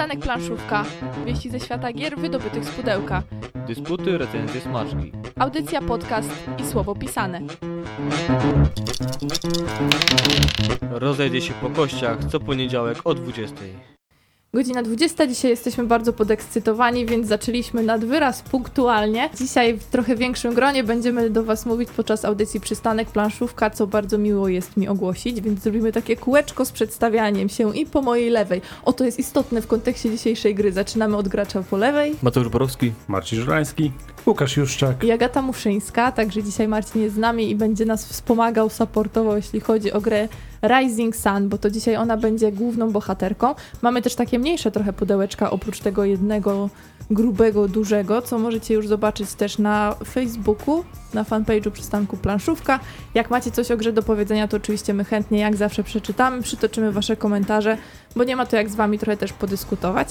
Przystanek Planszówka. Wieści ze świata gier wydobytych z pudełka. Dysputy, recenzje, smaczki. Audycja, podcast i słowo pisane. Rozejdzie się po kościach co poniedziałek o 20. Godzina 20. Dzisiaj jesteśmy bardzo podekscytowani, więc zaczęliśmy nad wyraz punktualnie. Dzisiaj w trochę większym gronie będziemy do Was mówić podczas audycji Przystanek Planszówka, co bardzo miło jest mi ogłosić, więc zrobimy takie kółeczko z przedstawianiem się i po mojej lewej. O, to jest istotne w kontekście dzisiejszej gry. Zaczynamy od gracza po lewej. Mateusz Borowski. Marcin Żurański. Łukasz Juszczak. I Agata Muszyńska, także dzisiaj Marcin jest z nami i będzie nas wspomagał, supportował, jeśli chodzi o grę Rising Sun, bo to dzisiaj ona będzie główną bohaterką. Mamy też takie mniejsze trochę pudełeczka, oprócz tego jednego grubego, dużego, co możecie już zobaczyć też na Facebooku, na fanpage'u Przystanku Planszówka. Jak macie coś o grze do powiedzenia, to oczywiście my chętnie, jak zawsze, przeczytamy, przytoczymy wasze komentarze, bo nie ma to jak z wami trochę też podyskutować.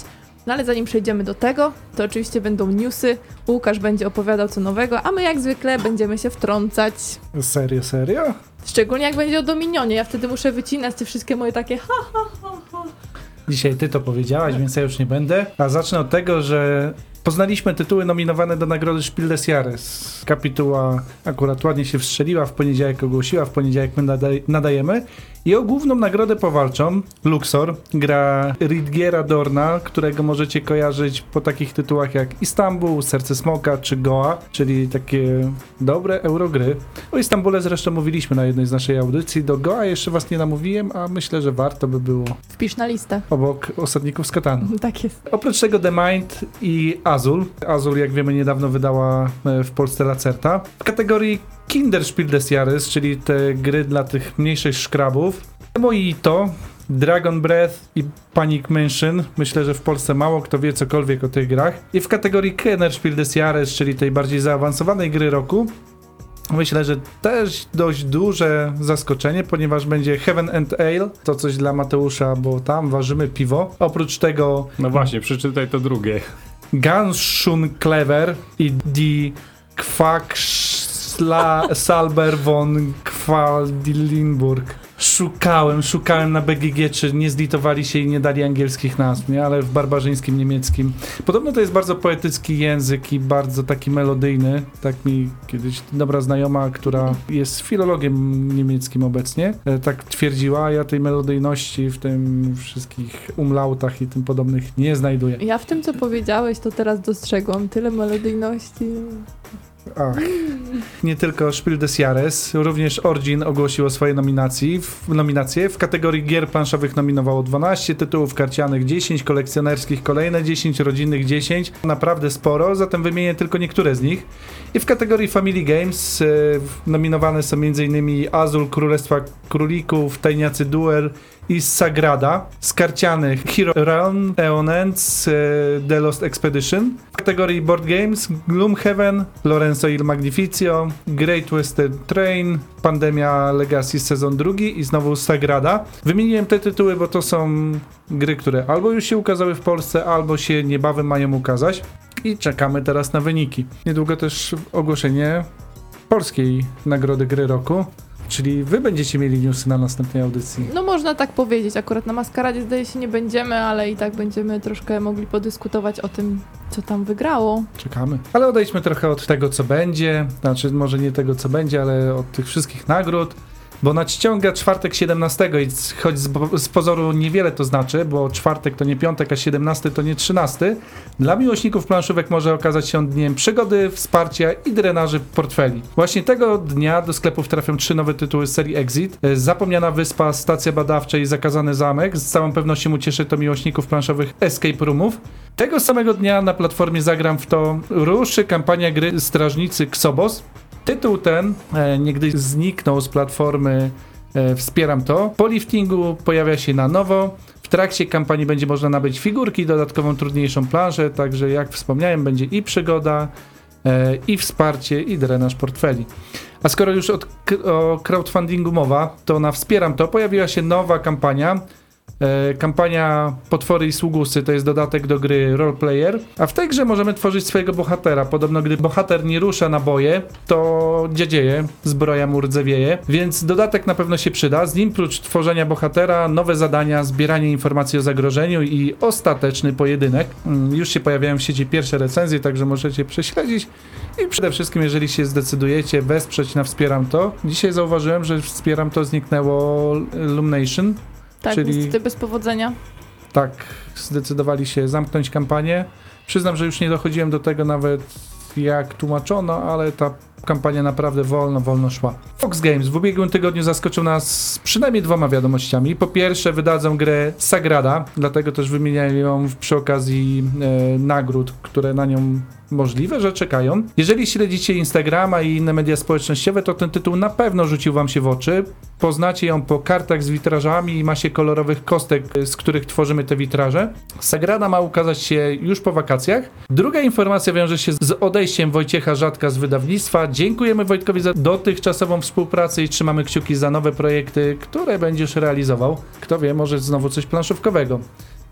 No ale zanim przejdziemy do tego, to oczywiście będą newsy, Łukasz będzie opowiadał co nowego, a my jak zwykle będziemy się wtrącać. Serio, serio? Szczególnie jak będzie o Dominionie, ja wtedy muszę wycinać te wszystkie moje takie ha, ha, ha, ha. Dzisiaj ty to powiedziałaś, więc ja już nie będę. A zacznę od tego, że poznaliśmy tytuły nominowane do nagrody Spiel des Jahres. Kapituła akurat ładnie się wstrzeliła, w poniedziałek ogłosiła, w poniedziałek my nadaj nadajemy. I o główną nagrodę powalczą Luxor, gra Ridgiera Dorna, którego możecie kojarzyć po takich tytułach jak Istanbul, Serce Smoka czy Goa, czyli takie dobre eurogry. O Istambule zresztą mówiliśmy na jednej z naszej audycji. Do Goa jeszcze was nie namówiłem, a myślę, że warto by było Wpisz na listę. obok Osadników z Katanu. Tak jest. Oprócz tego The Mind i Azul. Azul, jak wiemy, niedawno wydała e, w Polsce Lacerta. W kategorii Kinderspiel des Jahres, czyli te gry dla tych mniejszych szkrabów. Mojito, Dragon Breath i Panic Mansion. Myślę, że w Polsce mało kto wie cokolwiek o tych grach. I w kategorii Kennerspiel des Jahres, czyli tej bardziej zaawansowanej gry roku, Myślę, że też dość duże zaskoczenie, ponieważ będzie Heaven and Ale, to coś dla Mateusza, bo tam ważymy piwo. Oprócz tego No właśnie, przeczytaj to drugie. Ganshun Clever i Die Quackschla Salber von Qualdilinburg. Szukałem, szukałem na BGG, czy nie zlitowali się i nie dali angielskich nazw, nie? ale w barbarzyńskim niemieckim. Podobno to jest bardzo poetycki język i bardzo taki melodyjny. Tak mi kiedyś dobra znajoma, która jest filologiem niemieckim obecnie, e, tak twierdziła, ja tej melodyjności w tym wszystkich umlautach i tym podobnych nie znajduję. Ja w tym, co powiedziałeś, to teraz dostrzegłam tyle melodyjności. Ach. Nie tylko Spiel des Jahres, również Origin ogłosiło swoje nominacji, w, nominacje. W kategorii gier planszowych nominowało 12 tytułów karcianych, 10 kolekcjonerskich, kolejne 10, rodzinnych 10. Naprawdę sporo, zatem wymienię tylko niektóre z nich. I w kategorii Family Games e, nominowane są m.in. Azul, Królestwa Królików, Tajniacy Duel i Sagrada. Z karcianych Hero Realm, Eon Ends, e, The Lost Expedition. W kategorii Board Games Gloomhaven, Lorenzo il Magnificio, Great Western Train, Pandemia Legacy sezon drugi i znowu Sagrada. Wymieniłem te tytuły, bo to są gry, które albo już się ukazały w Polsce, albo się niebawem mają ukazać. I czekamy teraz na wyniki. Niedługo też ogłoszenie polskiej nagrody gry roku. Czyli wy będziecie mieli newsy na następnej audycji. No można tak powiedzieć, akurat na maskaradzie zdaje się nie będziemy, ale i tak będziemy troszkę mogli podyskutować o tym, co tam wygrało. Czekamy. Ale odejdźmy trochę od tego, co będzie. Znaczy, może nie tego, co będzie, ale od tych wszystkich nagród. Bo nadciąga czwartek 17 i choć z, z pozoru niewiele to znaczy, bo czwartek to nie piątek, a 17 to nie 13, dla miłośników planszówek może okazać się dniem przygody, wsparcia i drenaży portfeli. Właśnie tego dnia do sklepów trafią trzy nowe tytuły z serii Exit. E, Zapomniana Wyspa, Stacja Badawcza i Zakazany Zamek. Z całą pewnością ucieszy to miłośników planszowych Escape Roomów. Tego samego dnia na platformie Zagram w to ruszy kampania gry Strażnicy Ksobos. Tytuł ten e, niegdyś zniknął z platformy e, Wspieram to. Po liftingu pojawia się na nowo. W trakcie kampanii będzie można nabyć figurki, dodatkową trudniejszą planżę, także jak wspomniałem, będzie i przygoda, e, i wsparcie, i drenaż portfeli. A skoro już od, o crowdfundingu mowa, to na Wspieram to pojawiła się nowa kampania kampania Potwory i Sługusy to jest dodatek do gry Roleplayer, a w tej grze możemy tworzyć swojego bohatera. Podobno gdy bohater nie rusza na boje, to dziadzieje, zbroja mu rdzewieje, więc dodatek na pewno się przyda. Z nim prócz tworzenia bohatera, nowe zadania, zbieranie informacji o zagrożeniu i ostateczny pojedynek. Mm, Już się pojawiają w sieci pierwsze recenzje, także możecie prześledzić i przede wszystkim, jeżeli się zdecydujecie wesprzeć na Wspieram To, dzisiaj zauważyłem, że Wspieram To zniknęło Illumination, Tak, Czyli- niestety bez powodzenia. tak zdecydowali się zamknąć kampanię. Przyznam, że już nie dochodziłem do tego nawet jak tłumaczono, ale ta kampania naprawdę wolno, wolno szła. Fox Games w ubiegłym tygodniu zaskoczył nas przynajmniej dwoma wiadomościami. Po pierwsze wydadzą grę Sagrada, dlatego też wymieniają ją przy okazji e, nagród, które na nią możliwe, że czekają. Jeżeli śledzicie Instagrama i inne media społecznościowe, to ten tytuł na pewno rzucił wam się w oczy. Poznacie ją po kartach z witrażami i masie kolorowych kostek, z których tworzymy te witraże. Sagrada ma ukazać się już po wakacjach. Druga informacja wiąże się z odejściem Wojciecha Rzadka z wydawnictwa. Dziękujemy Wojtkowi za dotychczasową współpracę i trzymamy kciuki za nowe projekty, które będziesz realizował. Kto wie, może znowu coś planszówkowego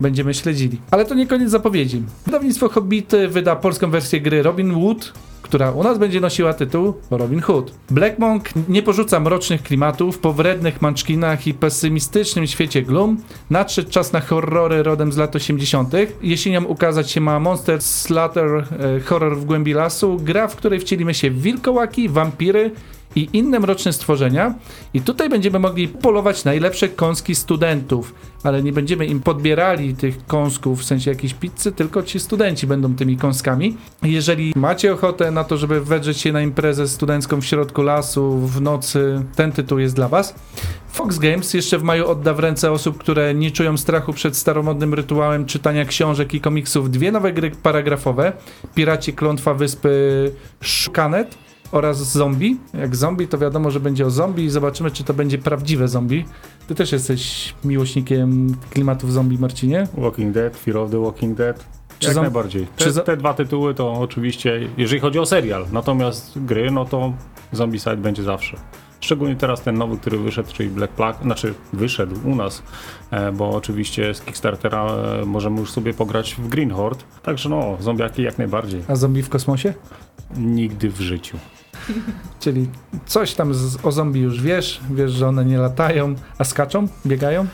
będziemy śledzili. Ale to nie koniec zapowiedzi. Wydawnictwo Hobbity wyda polską wersję gry Robin Hood, która u nas będzie nosiła tytuł Robin Hood. Black Monk nie porzuca mrocznych klimatów, po wrednych manczkinach i pesymistycznym świecie Gloom nadszedł czas na horrory rodem z lat 80. Jesienią ukazać się ma Monster Slaughter e, Horror w głębi lasu, gra, w której wcielimy się w wilkołaki, wampiry i inne mroczne stworzenia. I tutaj będziemy mogli polować najlepsze kąski studentów, ale nie będziemy im podbierali tych kąsków w sensie jakiejś pizzy, tylko ci studenci będą tymi kąskami. Jeżeli macie ochotę na to, żeby wedrzeć się na imprezę studencką w środku lasu w nocy, ten tytuł jest dla was. Fox Games jeszcze w maju odda w ręce osób, które nie czują strachu przed staromodnym rytuałem czytania książek i komiksów dwie nowe gry paragrafowe. Piraci Klątwa Wyspy Shukanet oraz zombie. Jak zombie, to wiadomo, że będzie o zombie i zobaczymy, czy to będzie prawdziwe zombie. Ty też jesteś miłośnikiem klimatów zombie, Marcinie? Walking Dead, Fear of the Walking Dead. Czy Jak zom- najbardziej. Te, te dwa tytuły to oczywiście, jeżeli chodzi o serial, natomiast gry, no to Zombicide będzie zawsze. Szczególnie teraz ten nowy, który wyszedł, czyli Black Plague, znaczy wyszedł u nas, e, bo oczywiście z Kickstartera e, możemy już sobie pograć w Green Horde. Także no, zombiaki jak najbardziej. A zombie w kosmosie? Nigdy w życiu. Czyli coś tam z, o zombie już wiesz, wiesz, że one nie latają, a skaczą, biegają?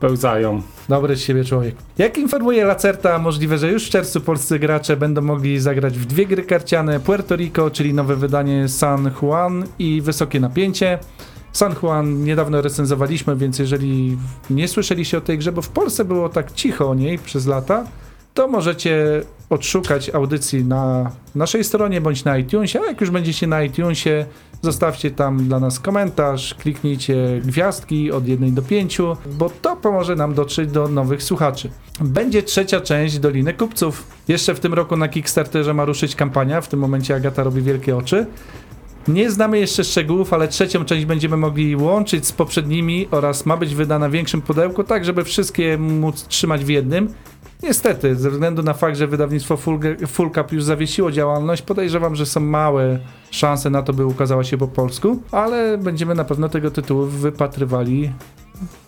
Pełzają. Dobry z siebie człowiek. Jak informuje Lacerta, możliwe, że już w czerwcu polscy gracze będą mogli zagrać w dwie gry karciane Puerto Rico, czyli nowe wydanie San Juan i Wysokie Napięcie. San Juan niedawno recenzowaliśmy, więc jeżeli nie słyszeliście o tej grze, bo w Polsce było tak cicho o niej przez lata, to możecie odszukać audycji na naszej stronie bądź na iTunesie, a jak już będziecie na iTunesie, zostawcie tam dla nas komentarz, kliknijcie gwiazdki od 1 do 5, bo to pomoże nam dotrzeć do nowych słuchaczy. Będzie trzecia część Doliny Kupców. Jeszcze w tym roku na Kickstarterze ma ruszyć kampania, w tym momencie Agata robi wielkie oczy. Nie znamy jeszcze szczegółów, ale trzecią część będziemy mogli łączyć z poprzednimi oraz ma być wydana w większym pudełku, tak żeby wszystkie móc trzymać w jednym. Niestety, ze względu na fakt, że wydawnictwo Full, Full Cup już zawiesiło działalność, podejrzewam, że są małe szanse na to, by ukazała się po polsku, ale będziemy na pewno tego tytułu wypatrywali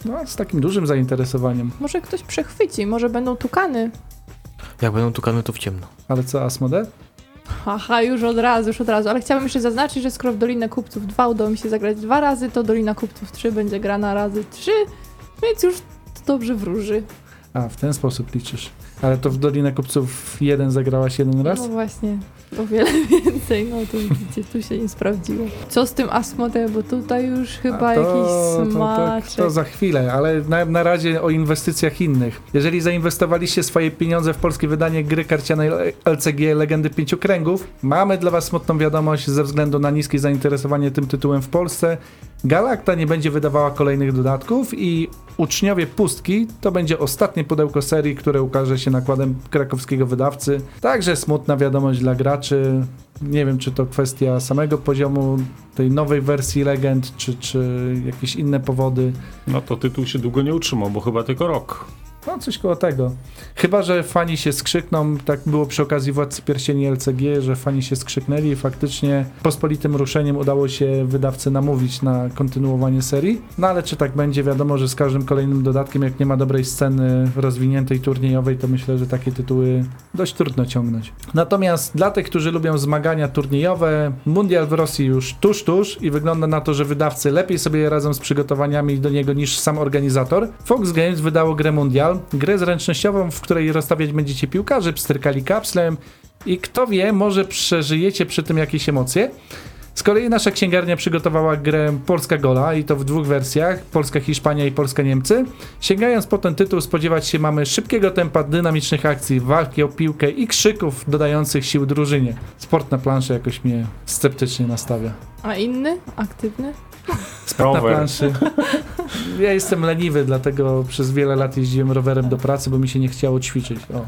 no, z takim dużym zainteresowaniem. Może ktoś przechwyci, może będą tukany. Jak będą tukane, to w ciemno. Ale co, Asmode? Haha, już od razu, już od razu. Ale chciałabym jeszcze zaznaczyć, że skoro w Dolinę Kupców 2 udało mi się zagrać dwa razy, to Dolina Kupców 3 będzie grana razy 3, więc już to dobrze wróży. A, w ten sposób liczysz. Ale to w Dolinę Kupców jeden zagrałaś jeden raz? No właśnie, o wiele więcej, no to widzicie, tu się nie sprawdziło. Co z tym Asmodee, bo tutaj już chyba to- jakiś to, to, smaczek. to za chwilę, ale na, na razie o inwestycjach innych. Jeżeli zainwestowaliście swoje pieniądze w polskie wydanie gry karcianej LCG Legendy Pięciu Kręgów, mamy dla Was smutną wiadomość ze względu na niskie zainteresowanie tym tytułem w Polsce. Galacta nie będzie wydawała kolejnych dodatków i Uczniowie Pustki to będzie ostatnie pudełko serii, które ukaże się nakładem krakowskiego wydawcy. Także smutna wiadomość dla graczy. Nie wiem, czy to kwestia samego poziomu tej nowej wersji Legend, czy, czy jakieś inne powody. No to tytuł się długo nie utrzymał, bo chyba tylko rok. No, coś koło tego. Chyba, że fani się skrzykną, tak było przy okazji Władcy Pierścieni LCG, że fani się skrzyknęli i faktycznie pospolitym ruszeniem udało się wydawcy namówić na kontynuowanie serii. No ale czy tak będzie, wiadomo, że z każdym kolejnym dodatkiem, jak nie ma dobrej sceny rozwiniętej turniejowej, to myślę, że takie tytuły dość trudno ciągnąć. Natomiast dla tych, którzy lubią zmagania turniejowe, Mundial w Rosji już tuż, tuż i wygląda na to, że wydawcy lepiej sobie radzą z przygotowaniami do niego niż sam organizator. Fox Games wydało grę Mundial, grę zręcznościową, w której rozstawiać będziecie piłkarzy, pstrykali kapslem i kto wie, może przeżyjecie przy tym jakieś emocje. Z kolei nasza księgarnia przygotowała grę Polska Gola i to w dwóch wersjach, Polska Hiszpania i Polska Niemcy. Sięgając po ten tytuł spodziewać się mamy szybkiego tempa, dynamicznych akcji, walki o piłkę i krzyków dodających sił drużynie. Sport na planszy jakoś mnie sceptycznie nastawia. A inny? Aktywny? Na Rower. planszy. Ja jestem leniwy, dlatego przez wiele lat jeździłem rowerem do pracy, bo mi się nie chciało ćwiczyć. O.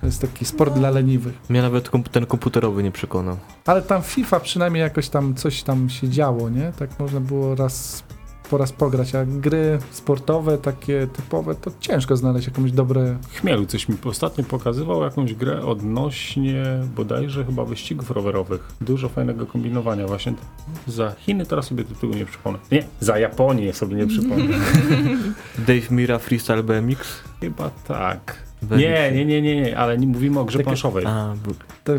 To jest taki sport dla leniwych. Mnie nawet komp- ten komputerowy nie przekonał. Ale tam FIFA przynajmniej jakoś tam coś tam się działo, nie? Tak można było raz po raz pograć, a gry sportowe, takie typowe, to ciężko znaleźć jakąś dobre... Chmielu coś mi ostatnio pokazywał, jakąś grę odnośnie bodajże chyba wyścigów rowerowych. Dużo fajnego kombinowania właśnie. Za Chiny teraz sobie tytułu nie przypomnę. Nie, za Japonię sobie nie przypomnę. Dave Mira Freestyle BMX? chyba tak. Nie, nie, nie, nie, nie, ale nie mówimy o grze Takie- planszowej. A,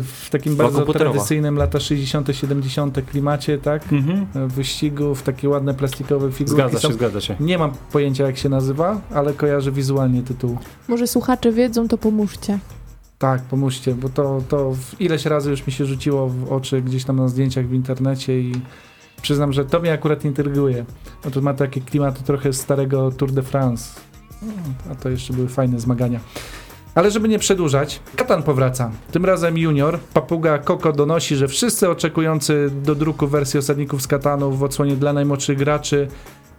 w takim bardzo tradycyjnym lata 60., 70. klimacie, tak? Mhm. Wyścigów, takie ładne plastikowe figurki Zgadza są. się, zgadza się. Nie mam pojęcia jak się nazywa, ale kojarzę wizualnie tytuł. Może słuchacze wiedzą, to pomóżcie. Tak, pomóżcie, bo to, to ileś razy już mi się rzuciło w oczy gdzieś tam na zdjęciach w internecie i przyznam, że to mnie akurat intryguje. Bo to ma takie klimaty trochę starego Tour de France. A to jeszcze były fajne zmagania. Ale żeby nie przedłużać, Katan powraca. Tym razem junior. Papuga Koko donosi, że wszyscy oczekujący do druku wersji osadników z Katanu w odsłonie dla najmłodszych graczy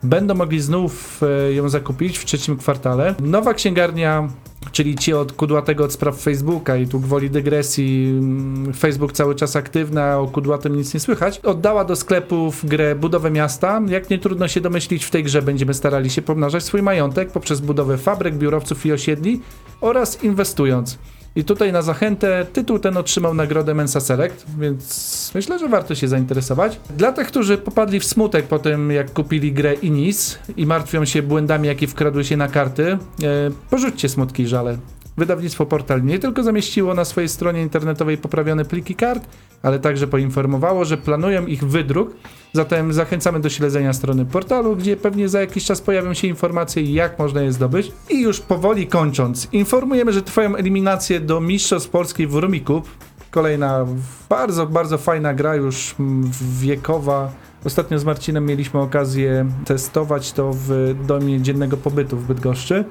będą mogli znów e, ją zakupić w trzecim kwartale. Nowa księgarnia, czyli ci od kudłatego od spraw Facebooka i tu gwoli dygresji, mm, Facebook cały czas aktywny, a o kudłatym nic nie słychać, oddała do sklepów grę Budowę Miasta. Jak nie trudno się domyślić, w tej grze będziemy starali się pomnażać swój majątek poprzez budowę fabryk, biurowców i osiedli oraz inwestując. I tutaj na zachętę tytuł ten otrzymał nagrodę Mensa Select, więc myślę, że warto się zainteresować. Dla tych, którzy popadli w smutek po tym, jak kupili grę Inis i martwią się błędami, jakie wkradły się na karty, e, porzućcie smutki i żale. Wydawnictwo Portal nie tylko zamieściło na swojej stronie internetowej poprawione pliki kart, ale także poinformowało, że planują ich wydruk. Zatem zachęcamy do śledzenia strony portalu, gdzie pewnie za jakiś czas pojawią się informacje, jak można je zdobyć. I już powoli kończąc, informujemy, że trwają eliminacje do Mistrzostw Polski w Rumikub. Kolejna bardzo, bardzo fajna gra, już wiekowa. Ostatnio z Marcinem mieliśmy okazję testować to w domie dziennego pobytu w Bydgoszczy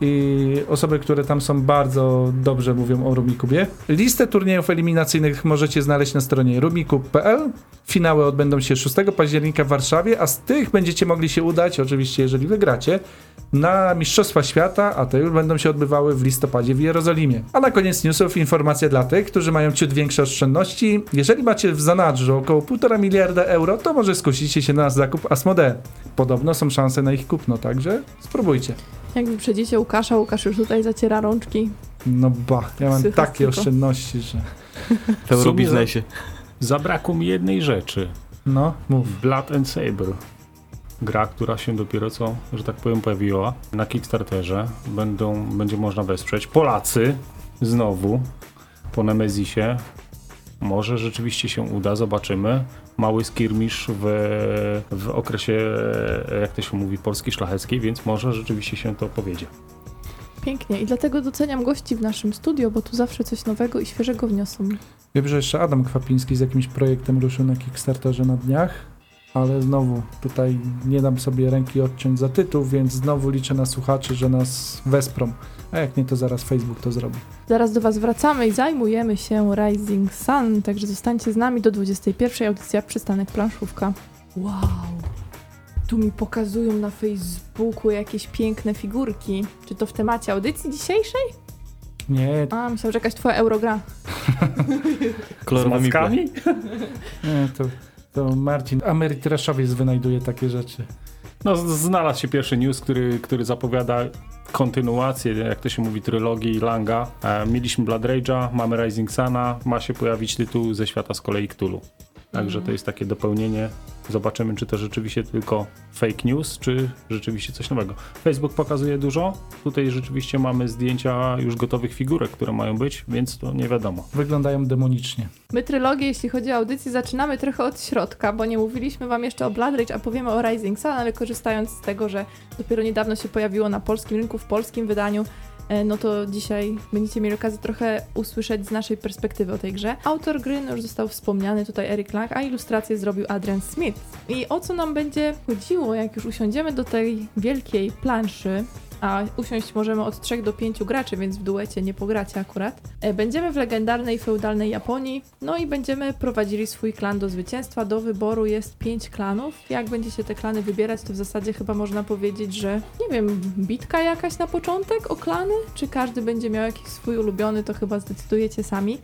i osoby, które tam są bardzo dobrze mówią o Rumikubie. Listę turniejów eliminacyjnych możecie znaleźć na stronie rumikub.pl. Finały odbędą się 6 października w Warszawie, a z tych będziecie mogli się udać, oczywiście jeżeli wygracie, na Mistrzostwa Świata, a te już będą się odbywały w listopadzie w Jerozolimie. A na koniec newsów informacja dla tych, którzy mają ciut większe oszczędności. Jeżeli macie w zanadrzu około 1,5 miliarda euro, to może skusicie się na zakup Asmodee. Podobno są szanse na ich kupno, także spróbujcie. Jak wyprzedzicie Łukasza, Łukasz już tutaj zaciera rączki. No ba, ja mam takie oszczędności, że... w Eurobiznesie. Zabrakło mi jednej rzeczy. No, mów. Blood and Saber. Gra, która się dopiero co, że tak powiem, pojawiła na Kickstarterze. Będą, będzie można wesprzeć. Polacy znowu po Nemezisie. Może rzeczywiście się uda, zobaczymy. Mały skirmisz w, w okresie, jak to się mówi, Polski Szlacheckiej, więc może rzeczywiście się to powiedzie. Pięknie. I dlatego doceniam gości w naszym studio, bo tu zawsze coś nowego i świeżego wniosą. Wiem, że jeszcze Adam Kwapiński z jakimś projektem ruszył na Kickstarterze na dniach, ale znowu tutaj nie dam sobie ręki odciąć za tytuł, więc znowu liczę na słuchaczy, że nas wesprą. A jak nie, to zaraz Facebook to zrobi. Zaraz do Was wracamy i zajmujemy się Rising Sun, także zostańcie z nami do 21. audycja Przystanek Planszówka. Wow! Tu mi pokazują na Facebooku jakieś piękne figurki. Czy to w temacie audycji dzisiejszej? Nie, A, myślałam, że jakaś twoja eurogra. Mackami? nie to, to Marcin Amerytraszowiec wynajduje takie rzeczy. No, znalazł się pierwszy news, który, który zapowiada kontynuację, jak to się mówi, trylogii Langa. E, mieliśmy Blood Rage'a, mamy Rising Suna, ma się pojawić tytuł ze świata z kolei Cthulhu. Także to jest takie dopełnienie. Zobaczymy, czy to rzeczywiście tylko fake news, czy rzeczywiście coś nowego. Facebook pokazuje dużo. Tutaj rzeczywiście mamy zdjęcia już gotowych figurek, które mają być, więc to nie wiadomo. Wyglądają demonicznie. My trylogię, jeśli chodzi o audycję, zaczynamy trochę od środka, bo nie mówiliśmy wam jeszcze o Blood Rage, a powiemy o Rising Sun, ale korzystając z tego, że dopiero niedawno się pojawiło na polskim rynku, w polskim wydaniu, no to dzisiaj będziecie mieli okazję trochę usłyszeć z naszej perspektywy o tej grze. Autor gry no już został wspomniany tutaj Eric Lang, a ilustrację zrobił Adrian Smith. I o co nam będzie chodziło, jak już usiądziemy do tej wielkiej planszy, a usiąść możemy od 3 do 5 graczy, więc w duecie nie pogracie akurat. E, Będziemy w legendarnej feudalnej Japonii, no i będziemy prowadzili swój klan do zwycięstwa. Do wyboru jest 5 klanów. Jak będziecie te klany wybierać, to w zasadzie chyba można powiedzieć, że nie wiem, bitka jakaś na początek o klany? Czy każdy będzie miał jakiś swój ulubiony, to chyba zdecydujecie sami.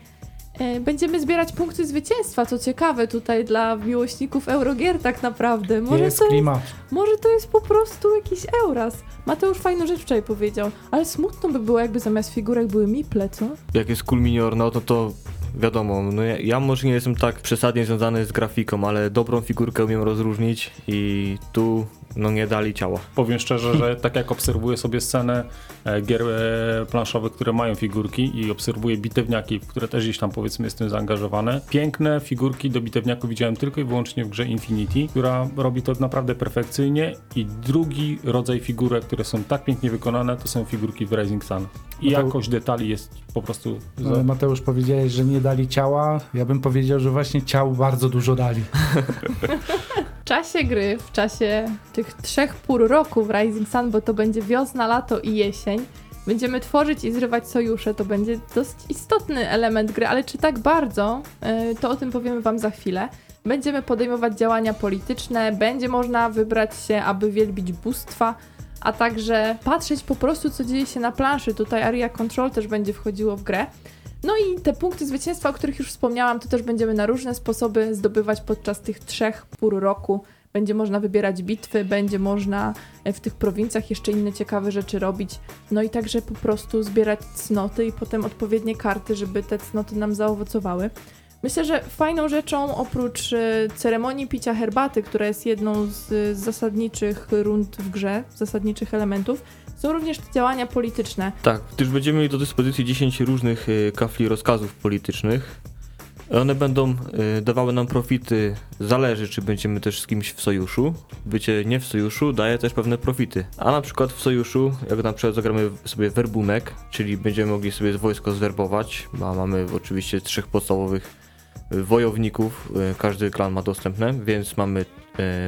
E, Będziemy zbierać punkty zwycięstwa, co ciekawe tutaj dla miłośników Eurogier tak naprawdę. Może jest to klimat. może to jest po prostu jakiś Euras. Mateusz fajną rzecz wczoraj powiedział, ale smutno by było, jakby zamiast figurek były miple, co? Jak jest Cool Minior, no to to wiadomo, no ja, ja może nie jestem tak przesadnie związany z grafiką, ale dobrą figurkę umiem rozróżnić i tu no nie dali ciała. Powiem szczerze, że tak jak obserwuję sobie scenę e, gier e, planszowych, które mają figurki i obserwuję bitewniaki, w które też gdzieś tam powiedzmy jestem zaangażowany. Piękne figurki do bitewniaków widziałem tylko i wyłącznie w grze Infinity, która robi to naprawdę perfekcyjnie i drugi rodzaj figurek, które są tak pięknie wykonane, to są figurki w Rising Sun. I No to- jakość detali jest po prostu... Za... Ale Mateusz powiedziałeś, że nie dali ciała. Ja bym powiedział, że właśnie ciał bardzo dużo dali. W czasie gry, w czasie tych trzech pór roku w Rising Sun, bo to będzie wiosna, lato i jesień, będziemy tworzyć i zrywać sojusze. To będzie dość istotny element gry, ale czy tak bardzo, Yy, to o tym powiemy wam za chwilę. Będziemy podejmować działania polityczne, będzie można wybrać się, aby wielbić bóstwa, a także patrzeć po prostu, co dzieje się na planszy. Tutaj Area Control też będzie wchodziło w grę. No i te punkty zwycięstwa, o których już wspomniałam, to też będziemy na różne sposoby zdobywać podczas tych trzech pór roku. Będzie można wybierać bitwy, będzie można e, w tych prowincjach jeszcze inne ciekawe rzeczy robić. No i także po prostu zbierać cnoty i potem odpowiednie karty, żeby te cnoty nam zaowocowały. Myślę, że fajną rzeczą oprócz e, ceremonii picia herbaty, która jest jedną z, z zasadniczych rund w grze, zasadniczych elementów, są również te działania polityczne. Tak, gdyż będziemy mieli do dyspozycji 10 różnych y, kafli rozkazów politycznych. One będą y, dawały nam profity, zależy czy będziemy też z kimś w sojuszu. Bycie nie w sojuszu daje też pewne profity. A na przykład w sojuszu, jak na przykład zagramy sobie werbunek, czyli będziemy mogli sobie wojsko zwerbować, a mamy oczywiście trzech podstawowych y, wojowników, każdy klan ma dostępne, więc mamy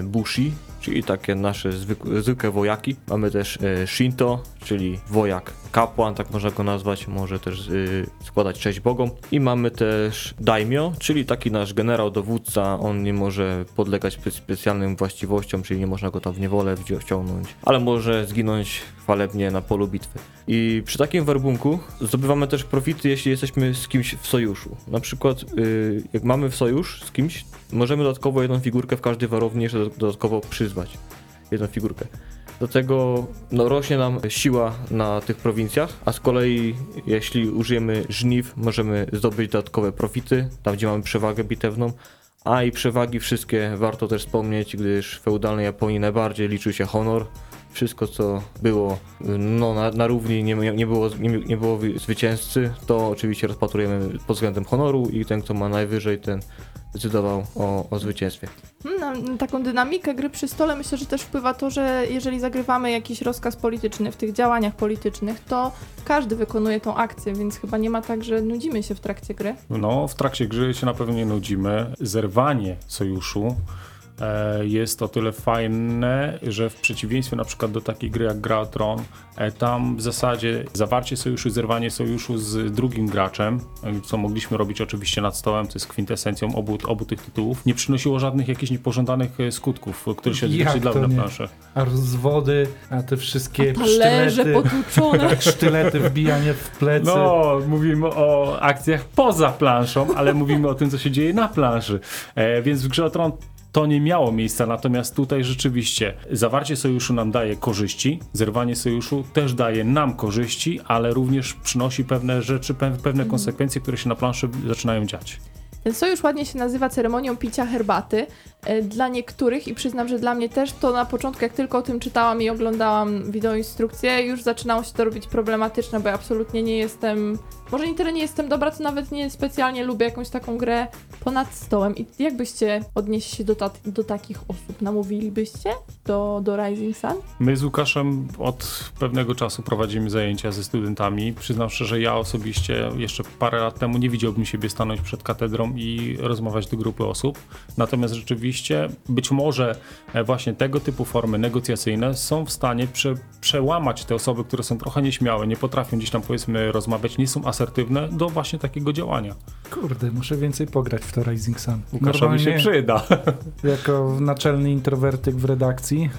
bushi, czyli takie nasze zwykłe, zwykłe wojaki. Mamy też y, shinto, czyli wojak kapłan, tak można go nazwać, może też y, składać cześć bogom. I mamy też daimyo, czyli taki nasz generał, dowódca, on nie może podlegać spe- specjalnym właściwościom, czyli nie można go tam w niewolę wciągnąć, ale może zginąć chwalebnie na polu bitwy. I przy takim werbunku zdobywamy też profity, jeśli jesteśmy z kimś w sojuszu. Na przykład, y, jak mamy w sojusz z kimś, możemy dodatkowo jedną figurkę w każdej warowni jeszcze dodatkowo przyzwać. Jedną figurkę. Do tego no, rośnie nam siła na tych prowincjach, a z kolei jeśli użyjemy żniw, możemy zdobyć dodatkowe profity, tam gdzie mamy przewagę bitewną. A i przewagi wszystkie warto też wspomnieć, gdyż w feudalnej Japonii najbardziej liczył się honor. Wszystko co było no, na, na równi, nie, nie, było, nie, nie było zwycięzcy, to oczywiście rozpatrujemy pod względem honoru i ten kto ma najwyżej, ten decydował o, o zwycięstwie. Na, na taką dynamikę gry przy stole myślę, że też wpływa to, że jeżeli zagrywamy jakiś rozkaz polityczny w tych działaniach politycznych, to każdy wykonuje tą akcję, więc chyba nie ma tak, że nudzimy się w trakcie gry. No, w trakcie gry się na pewno nie nudzimy. Zerwanie sojuszu jest o tyle fajne, że w przeciwieństwie na przykład do takiej gry jak Gra o Tron, e, tam w zasadzie zawarcie sojuszu, zerwanie sojuszu z drugim graczem, e, co mogliśmy robić oczywiście nad stołem, to jest kwintesencją obu, obu tych tytułów, nie przynosiło żadnych jakichś niepożądanych e, skutków, które się odzwierciedlały na planszę. A rozwody, a te wszystkie Talerze sztylety, potłuczone. sztylety, wbijanie w plecy. No, mówimy o akcjach poza planszą, ale mówimy o tym, co się dzieje na planszy. E, więc w grze o Tron to nie miało miejsca, natomiast tutaj rzeczywiście zawarcie sojuszu nam daje korzyści, zerwanie sojuszu też daje nam korzyści, ale również przynosi pewne rzeczy, pe- pewne konsekwencje, które się na planszy zaczynają dziać. Ten sojusz ładnie się nazywa ceremonią picia herbaty. E, Dla niektórych, i przyznam, że dla mnie też, to na początku, jak tylko o tym czytałam i oglądałam wideoinstrukcję, już zaczynało się to robić problematyczne, bo ja absolutnie nie jestem, może nie tyle nie jestem dobra, to nawet nie specjalnie lubię jakąś taką grę ponad stołem. I jak byście odnieśli się do, ta do takich osób? Namówilibyście do, do Rising Sun? My z Łukaszem od pewnego czasu prowadzimy zajęcia ze studentami. Przyznam że ja osobiście jeszcze parę lat temu nie widziałbym siebie stanąć przed katedrą i rozmawiać do grupy osób. Natomiast rzeczywiście być może e, właśnie tego typu formy negocjacyjne są w stanie prze, przełamać te osoby, które są trochę nieśmiałe, nie potrafią gdzieś tam powiedzmy rozmawiać, nie są asertywne do właśnie takiego działania. Kurde, muszę więcej pograć w to Rising Sun. Łukaszowi się przyda. jako naczelny introwertyk w redakcji,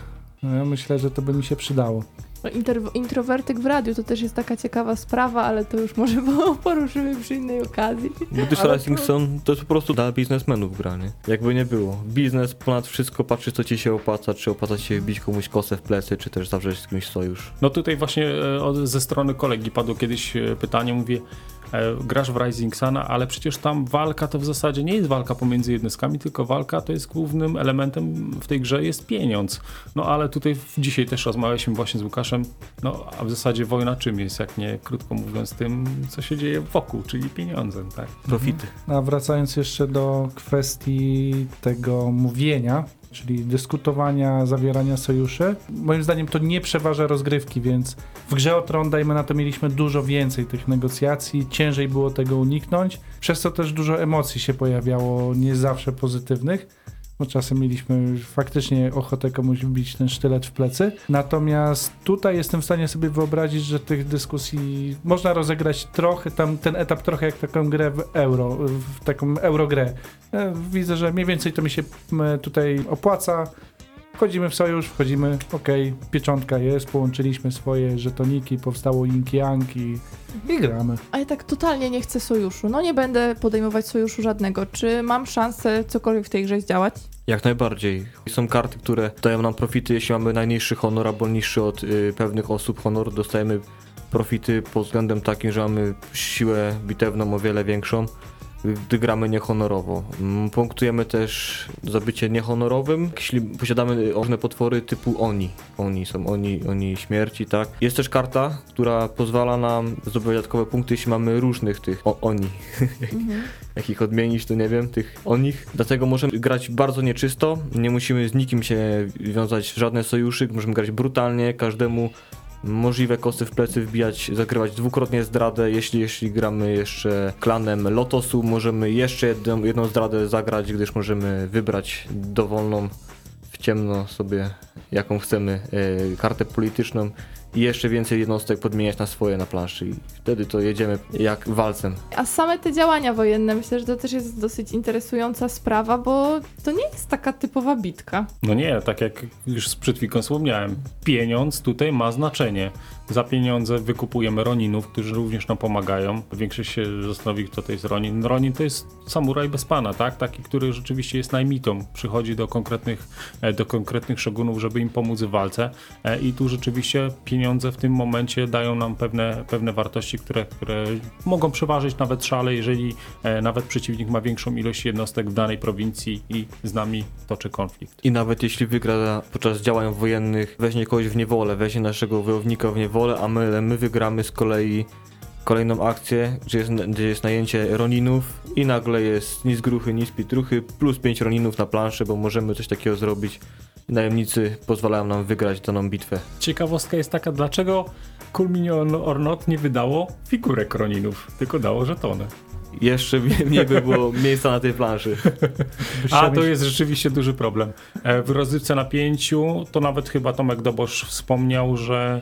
no, myślę, że to by mi się przydało. No, introwertyk w radiu to też jest taka ciekawa sprawa, ale to już może poruszymy przy innej okazji. Gdyż Ale Rising to- jest po prostu dla biznesmenów gra, nie? Jakby nie było. Biznes ponad wszystko patrzy, co ci się opłaca, czy opłaca ci się bić komuś kosę w plecy, czy też zawrzeć z kimś sojusz. No tutaj właśnie e, od- ze strony kolegi padło kiedyś e, pytanie, mówię, grasz w Rising Sana, ale przecież tam walka to w zasadzie nie jest walka pomiędzy jednostkami, tylko walka to jest głównym elementem w tej grze jest pieniądz. No ale tutaj dzisiaj też rozmawialiśmy właśnie z Łukaszem, no a w zasadzie wojna czym jest, jak nie krótko mówiąc tym, co się dzieje wokół, czyli pieniądzem, tak? Profity. A wracając jeszcze do kwestii tego mówienia, czyli dyskutowania, zawierania sojuszy, moim zdaniem to nie przeważa rozgrywki, więc w grze o Tron, dajmy na to, mieliśmy dużo więcej tych negocjacji, ciężej było tego uniknąć, przez co też dużo emocji się pojawiało, nie zawsze pozytywnych. Bo czasem mieliśmy faktycznie ochotę komuś wbić ten sztylet w plecy. Natomiast tutaj jestem w stanie sobie wyobrazić, że tych dyskusji można rozegrać trochę, tam ten etap trochę jak taką grę w euro, w taką eurogrę. E, Widzę, że mniej więcej to mi się tutaj opłaca. Wchodzimy w sojusz, wchodzimy, okej, pieczątka jest, połączyliśmy swoje żetoniki, powstało yang i, i gramy. A ja tak totalnie nie chcę sojuszu. No nie będę podejmować sojuszu żadnego. Czy mam szansę cokolwiek w tej grze zdziałać? Jak najbardziej. Są karty, które dają nam profity, jeśli mamy najniższy honor albo niższy od y, pewnych osób honor, dostajemy profity pod względem takim, że mamy siłę bitewną o wiele większą, gdy gramy niehonorowo. Mm, Punktujemy też za bycie niehonorowym, jeśli posiadamy różne potwory typu oni. Oni są oni, oni śmierci, tak. Jest też karta, która pozwala nam zdobyć dodatkowe punkty, jeśli mamy różnych tych o, oni. Mhm. jak ich odmienić, to nie wiem, tych o nich. Dlatego możemy grać bardzo nieczysto, nie musimy z nikim się wiązać w żadne sojuszy, możemy grać brutalnie, każdemu możliwe kosty w plecy wbijać, zagrywać dwukrotnie zdradę, jeśli, jeśli gramy jeszcze klanem Lotosu, możemy jeszcze jedną, jedną zdradę zagrać, gdyż możemy wybrać dowolną w ciemno sobie, jaką chcemy, e, kartę polityczną i jeszcze więcej jednostek podmieniać na swoje na planszy i wtedy to jedziemy jak walcem. A same te działania wojenne, myślę, że to też jest dosyć interesująca sprawa, bo to nie jest taka typowa bitka. No nie, tak jak już przed chwilką wspomniałem, pieniądz tutaj ma znaczenie. Za pieniądze wykupujemy Roninów, którzy również nam pomagają. Większość się zastanowi, kto to jest Ronin. Ronin to jest samuraj bez pana, tak? Taki, który rzeczywiście jest najmitą. Przychodzi do konkretnych, e, do konkretnych szogunów, żeby im pomóc w walce. E, I tu rzeczywiście pieniądze w tym momencie dają nam pewne, pewne wartości, które, które mogą przeważyć nawet szale, jeżeli e, nawet przeciwnik ma większą ilość jednostek w danej prowincji i z nami toczy konflikt. I nawet jeśli wygra podczas działań wojennych, weźmie kogoś w niewolę, weźmie naszego wojownika w niewolę, a my, my wygramy z kolei kolejną akcję, gdzie jest, gdzie jest najęcie Roninów i nagle jest nic gruchy, nic pitruchy, plus 5 Roninów na planszę, bo możemy coś takiego zrobić. Najemnicy pozwalają nam wygrać daną bitwę. Ciekawostka jest taka, dlaczego Culminion Ornot nie wydało figurek Roninów, tylko dało żetony. Jeszcze mniej by było miejsca na tej planszy. A to jest rzeczywiście duży problem. E, W rozrywce na pięciu to nawet chyba Tomek Dobosz wspomniał, że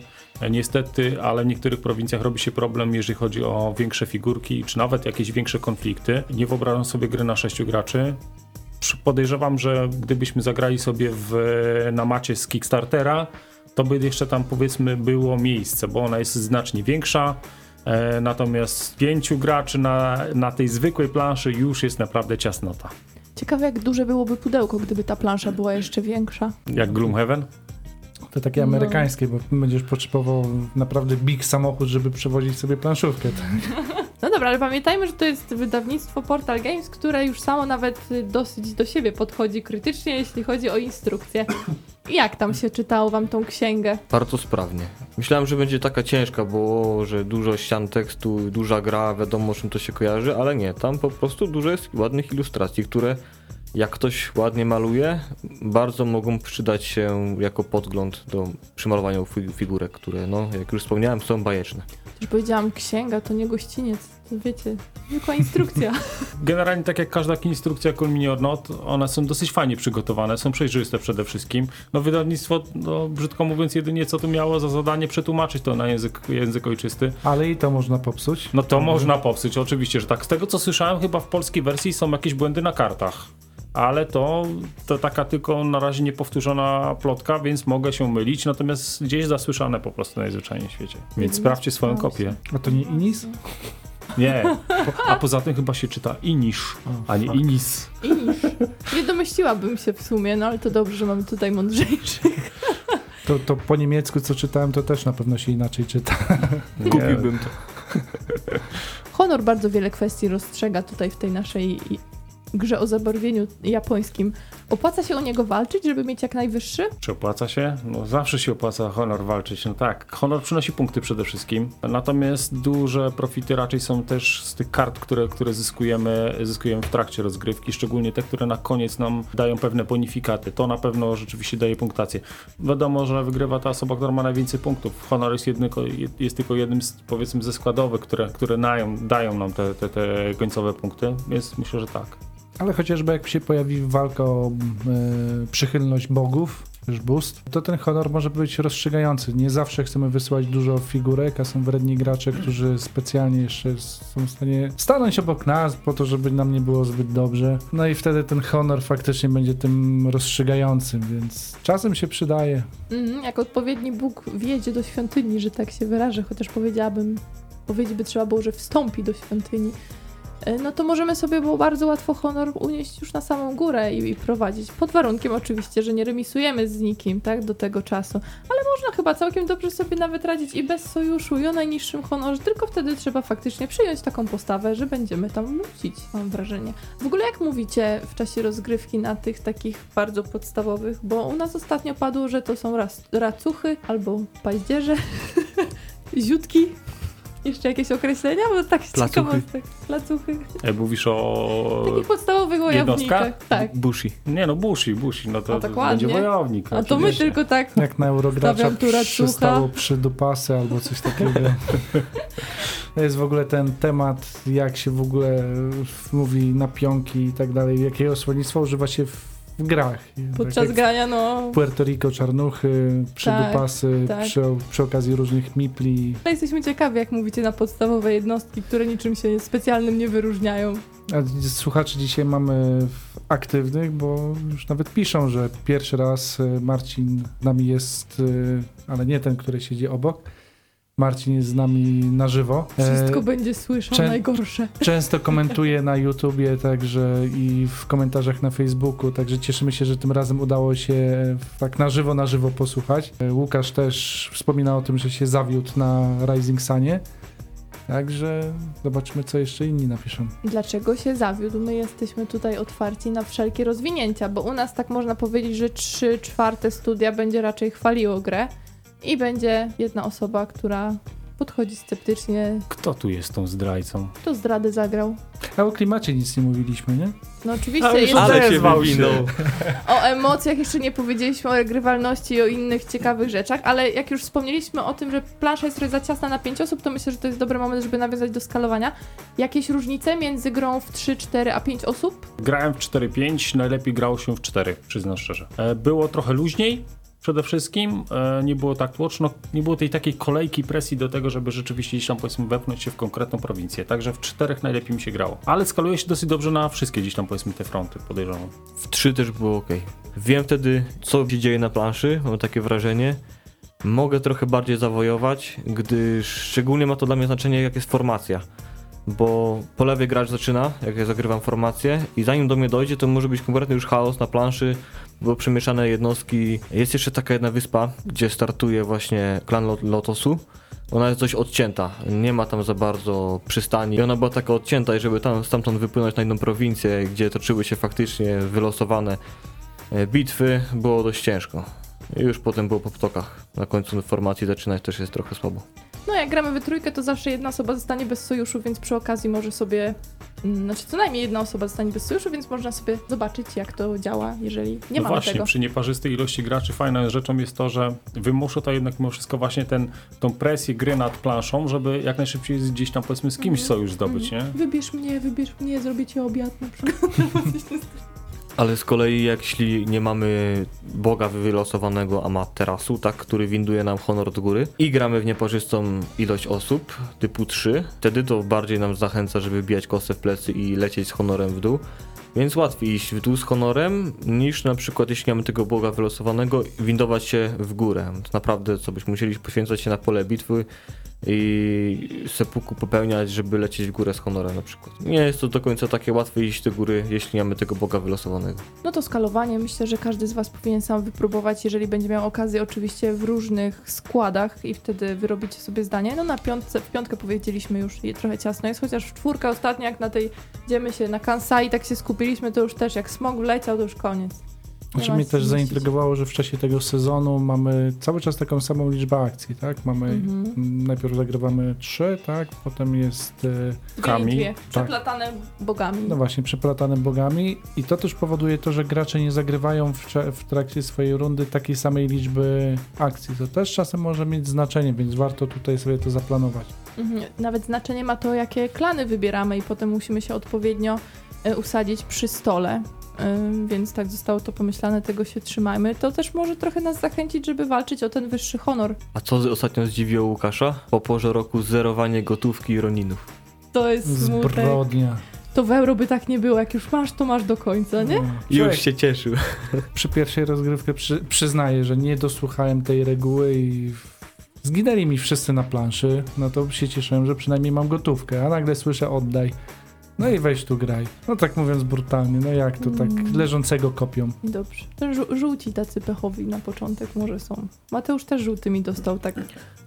niestety, ale w niektórych prowincjach robi się problem, jeżeli chodzi o większe figurki, czy nawet jakieś większe konflikty. Nie wyobrażam sobie gry na sześciu graczy. Podejrzewam, że gdybyśmy zagrali sobie w, na macie z Kickstartera, to by jeszcze tam powiedzmy było miejsce, bo ona jest znacznie większa. E, natomiast pięciu graczy na, na tej zwykłej planszy już jest naprawdę ciasnota. Ciekawe, jak duże byłoby pudełko, gdyby ta plansza była jeszcze większa. Jak Gloomhaven? To takie No. amerykańskie, bo będziesz potrzebował naprawdę big samochód, żeby przewozić sobie planszówkę. No dobra, ale pamiętajmy, że to jest wydawnictwo Portal Games, które już samo nawet dosyć do siebie podchodzi krytycznie, jeśli chodzi o instrukcje. Jak tam się czytało wam tą księgę? Bardzo sprawnie. Myślałem, że będzie taka ciężka, bo że dużo ścian tekstu, duża gra, wiadomo czym to się kojarzy, ale nie, tam po prostu dużo jest ładnych ilustracji, które jak ktoś ładnie maluje, bardzo mogą przydać się jako podgląd do przymalowania fi- figurek, które, no, jak już wspomniałem, są bajeczne. Już powiedziałam, księga to nie gościniec, to wiecie, zwykła instrukcja. Generalnie tak jak każda instrukcja Culminior Not, one są dosyć fajnie przygotowane, są przejrzyste przede wszystkim. No wydawnictwo, no, brzydko mówiąc, jedynie co tu miało za zadanie przetłumaczyć to na język, język ojczysty. Ale i to można popsuć. No to można popsuć, oczywiście, że tak. Z tego co słyszałem, chyba w polskiej wersji są jakieś błędy na kartach. Ale to, to taka tylko na razie niepowtórzona plotka, więc mogę się mylić, natomiast gdzieś zasłyszane po prostu najzwyczajniej w świecie. Więc Nie sprawdźcie swoją kopię. A to nie Inis? Nie, po, a poza tym chyba się czyta Inisz, a nie fuck. Inis. I niż. Nie domyśliłabym się w sumie, no ale to dobrze, że mamy tutaj mądrzejszych. To, to po niemiecku, co czytałem, to też na pewno się inaczej czyta. Kupiłbym to. Honor bardzo wiele kwestii rozstrzega tutaj w tej naszej grze o zabarwieniu japońskim. Opłaca się o niego walczyć, żeby mieć jak najwyższy? Czy opłaca się? No zawsze się opłaca honor walczyć. No tak, honor przynosi punkty przede wszystkim. Natomiast duże profity raczej są też z tych kart, które, które zyskujemy, zyskujemy w trakcie rozgrywki, szczególnie te, które na koniec nam dają pewne bonifikaty. To na pewno rzeczywiście daje punktację. Wiadomo, że wygrywa ta osoba, która ma najwięcej punktów. Honor jest, jednego, jest tylko jednym z, powiedzmy ze składowych, które, które dają, dają nam te, te, te końcowe punkty, więc myślę, że tak. Ale chociażby jak się pojawi walka o e, przychylność bogów, już boost, to ten honor może być rozstrzygający. Nie zawsze chcemy wysyłać dużo figurek, a są wredni gracze, którzy specjalnie jeszcze są w stanie stanąć obok nas po to, żeby nam nie było zbyt dobrze. No i wtedy ten honor faktycznie będzie tym rozstrzygającym, więc czasem się przydaje. Mhm, jak odpowiedni Bóg wjedzie do świątyni, że tak się wyrażę, chociaż powiedziałabym, powiedzieć by trzeba było, że wstąpi do świątyni, no to możemy sobie było bardzo łatwo honor unieść już na samą górę i, i prowadzić. Pod warunkiem oczywiście, że nie remisujemy z nikim, tak, do tego czasu. Ale można chyba całkiem dobrze sobie nawet radzić i bez sojuszu, i o najniższym honorze, tylko wtedy trzeba faktycznie przyjąć taką postawę, że będziemy tam wrócić, mam wrażenie. W ogóle jak mówicie w czasie rozgrywki na tych takich bardzo podstawowych, bo u nas ostatnio padło, że to są racuchy albo paździerze, ziutki, jeszcze jakieś określenia, bo tak z Placuchy. ciekawostek. Placuchy. E, mówisz o... Takich podstawowych wojownikach. Tak. Bushi. Nie no, Bushi, Bushi, no to, A tak będzie ładnie. wojownik. A to my oczywiście. tylko tak. Jak na Eurogracza Stawiam przystało przy dupasy albo coś takiego. To jest w ogóle ten temat, jak się w ogóle mówi na pionki i tak dalej, jakiego słownictwa używa się w, w grach. Podczas tak grania, no. Puerto Rico czarnuchy, przydupasy, tak. przy, przy okazji różnych mipli. No jesteśmy ciekawi, jak mówicie na podstawowe jednostki, które niczym się specjalnym nie wyróżniają. A słuchaczy dzisiaj mamy aktywnych, bo już nawet piszą, że pierwszy raz e, Marcin nami jest, e, ale nie ten, który siedzi obok. Marcin jest z nami na żywo. E, Wszystko będzie słyszał, czę- najgorsze. Często komentuje na YouTubie także i w komentarzach na Facebooku, także cieszymy się, że tym razem udało się tak na żywo, na żywo posłuchać. E, Łukasz też wspomina o tym, że się zawiódł na Rising Sunie. Także zobaczymy, co jeszcze inni napiszą. Dlaczego się zawiódł? My jesteśmy tutaj otwarci na wszelkie rozwinięcia, bo u nas tak można powiedzieć, że 3 czwarte studia będzie raczej chwaliło grę i będzie jedna osoba, która podchodzi sceptycznie, Kto tu jest tą zdrajcą? kto zdradę zagrał. A o klimacie nic nie mówiliśmy, nie? No oczywiście, Ale jest, Ale się wywinął. o emocjach jeszcze nie powiedzieliśmy, o regrywalności i o innych ciekawych rzeczach, ale jak już wspomnieliśmy o tym, że plansza jest trochę za ciasna na 5 osób, to myślę, że to jest dobry moment, żeby nawiązać do skalowania. Jakieś różnice między grą w 3, 4 a 5 osób? Grałem w 4-5, najlepiej grało się w 4, przyznam szczerze. E, Było trochę luźniej, przede wszystkim, e, nie było tak tłoczno, nie było tej takiej kolejki presji do tego, żeby rzeczywiście gdzieś tam powiedzmy wepchnąć się w konkretną prowincję, także w 4 najlepiej mi się grało. Ale skaluje się dosyć dobrze na wszystkie gdzieś tam powiedzmy te fronty, podejrzewam. W 3 też było ok. Wiem wtedy, co się dzieje na planszy, mam takie wrażenie. Mogę trochę bardziej zawojować, gdyż szczególnie ma to dla mnie znaczenie, jak jest formacja. bo po lewej gracz zaczyna, jak ja zagrywam formację i zanim do mnie dojdzie, to może być kompletny już chaos na planszy, bo przemieszane jednostki. Jest jeszcze taka jedna wyspa, gdzie startuje właśnie klan Lot- Lotosu. Ona jest dość odcięta, nie ma tam za bardzo przystani i ona była taka odcięta i żeby tam stamtąd wypłynąć na inną prowincję, gdzie toczyły się faktycznie wylosowane e, bitwy, było dość ciężko. I już potem było po ptokach. Na końcu formacji zaczynać też jest trochę słabo. No jak gramy we trójkę, to zawsze jedna osoba zostanie bez sojuszu, więc przy okazji może sobie... mm, Znaczy co najmniej jedna osoba zostanie bez sojuszu, więc można sobie zobaczyć jak to działa, jeżeli nie no mamy właśnie, tego. przy nieparzystej ilości graczy fajną rzeczą jest to, że wymusza to jednak mimo wszystko właśnie ten, tą presję gry nad planszą, żeby jak najszybciej gdzieś tam powiedzmy z kimś Mhm. sojusz zdobyć, nie? Wybierz mnie, wybierz mnie, zrobię ci obiad na przykład. Ale z kolei jeśli nie mamy boga wylosowanego Amaterasu, tak, który winduje nam honor do góry i gramy w nieparzystą ilość osób, typu 3, wtedy to bardziej nam zachęca, żeby bijać kosę w plecy i lecieć z honorem w dół. Więc łatwiej iść w dół z honorem, niż na przykład jeśli mamy tego boga wylosowanego, windować się w górę. To naprawdę co byśmy musieli poświęcać się na pole bitwy i sepuku popełniać, żeby lecieć w górę z honorem na przykład. Nie jest to do końca takie łatwe iść do góry, jeśli nie mamy tego boga wylosowanego. No to skalowanie myślę, że każdy z Was powinien sam wypróbować, jeżeli będzie miał okazję, oczywiście w różnych składach i wtedy wyrobicie sobie zdanie. No na piątce, w piątkę powiedzieliśmy już trochę ciasno jest, chociaż w czwórkę ostatnio jak na tej, idziemy się na Kansai, tak się skupiliśmy, to już też jak smog leciał, to już koniec. Znaczy mnie też zaintrygowało, że w czasie tego sezonu mamy cały czas taką samą liczbę akcji, tak? Mamy, Mhm. najpierw zagrywamy trzy, tak? Potem jest, e, Dwie Kami, dwie, tak. przeplatane bogami. no właśnie, przeplatane bogami i to też powoduje to, że gracze nie zagrywają w, w trakcie swojej rundy takiej samej liczby akcji. To też czasem może mieć znaczenie, więc warto tutaj sobie to zaplanować. Mhm. Nawet znaczenie ma to, jakie klany wybieramy i potem musimy się odpowiednio e, usadzić przy stole. Więc tak zostało to pomyślane, tego się trzymajmy. To też może trochę nas zachęcić, żeby walczyć o ten wyższy honor. A co z- ostatnio zdziwiło Łukasza? Po porze roku zerowanie gotówki i roninów. To jest smutek. Zbrodnia. To w euro by tak nie było. Jak już masz, to masz do końca, nie? No. Już się cieszył. Przy pierwszej rozgrywce przy, przyznaję, że nie dosłuchałem tej reguły i zginęli mi wszyscy na planszy, no to się cieszyłem, że przynajmniej mam gotówkę, a nagle słyszę oddaj. No i weź tu graj. No tak mówiąc brutalnie, no jak to tak Mm. leżącego kopią. Dobrze. To żół- żółci tacy pechowi na początek może są. Mateusz też żółty mi dostał tak,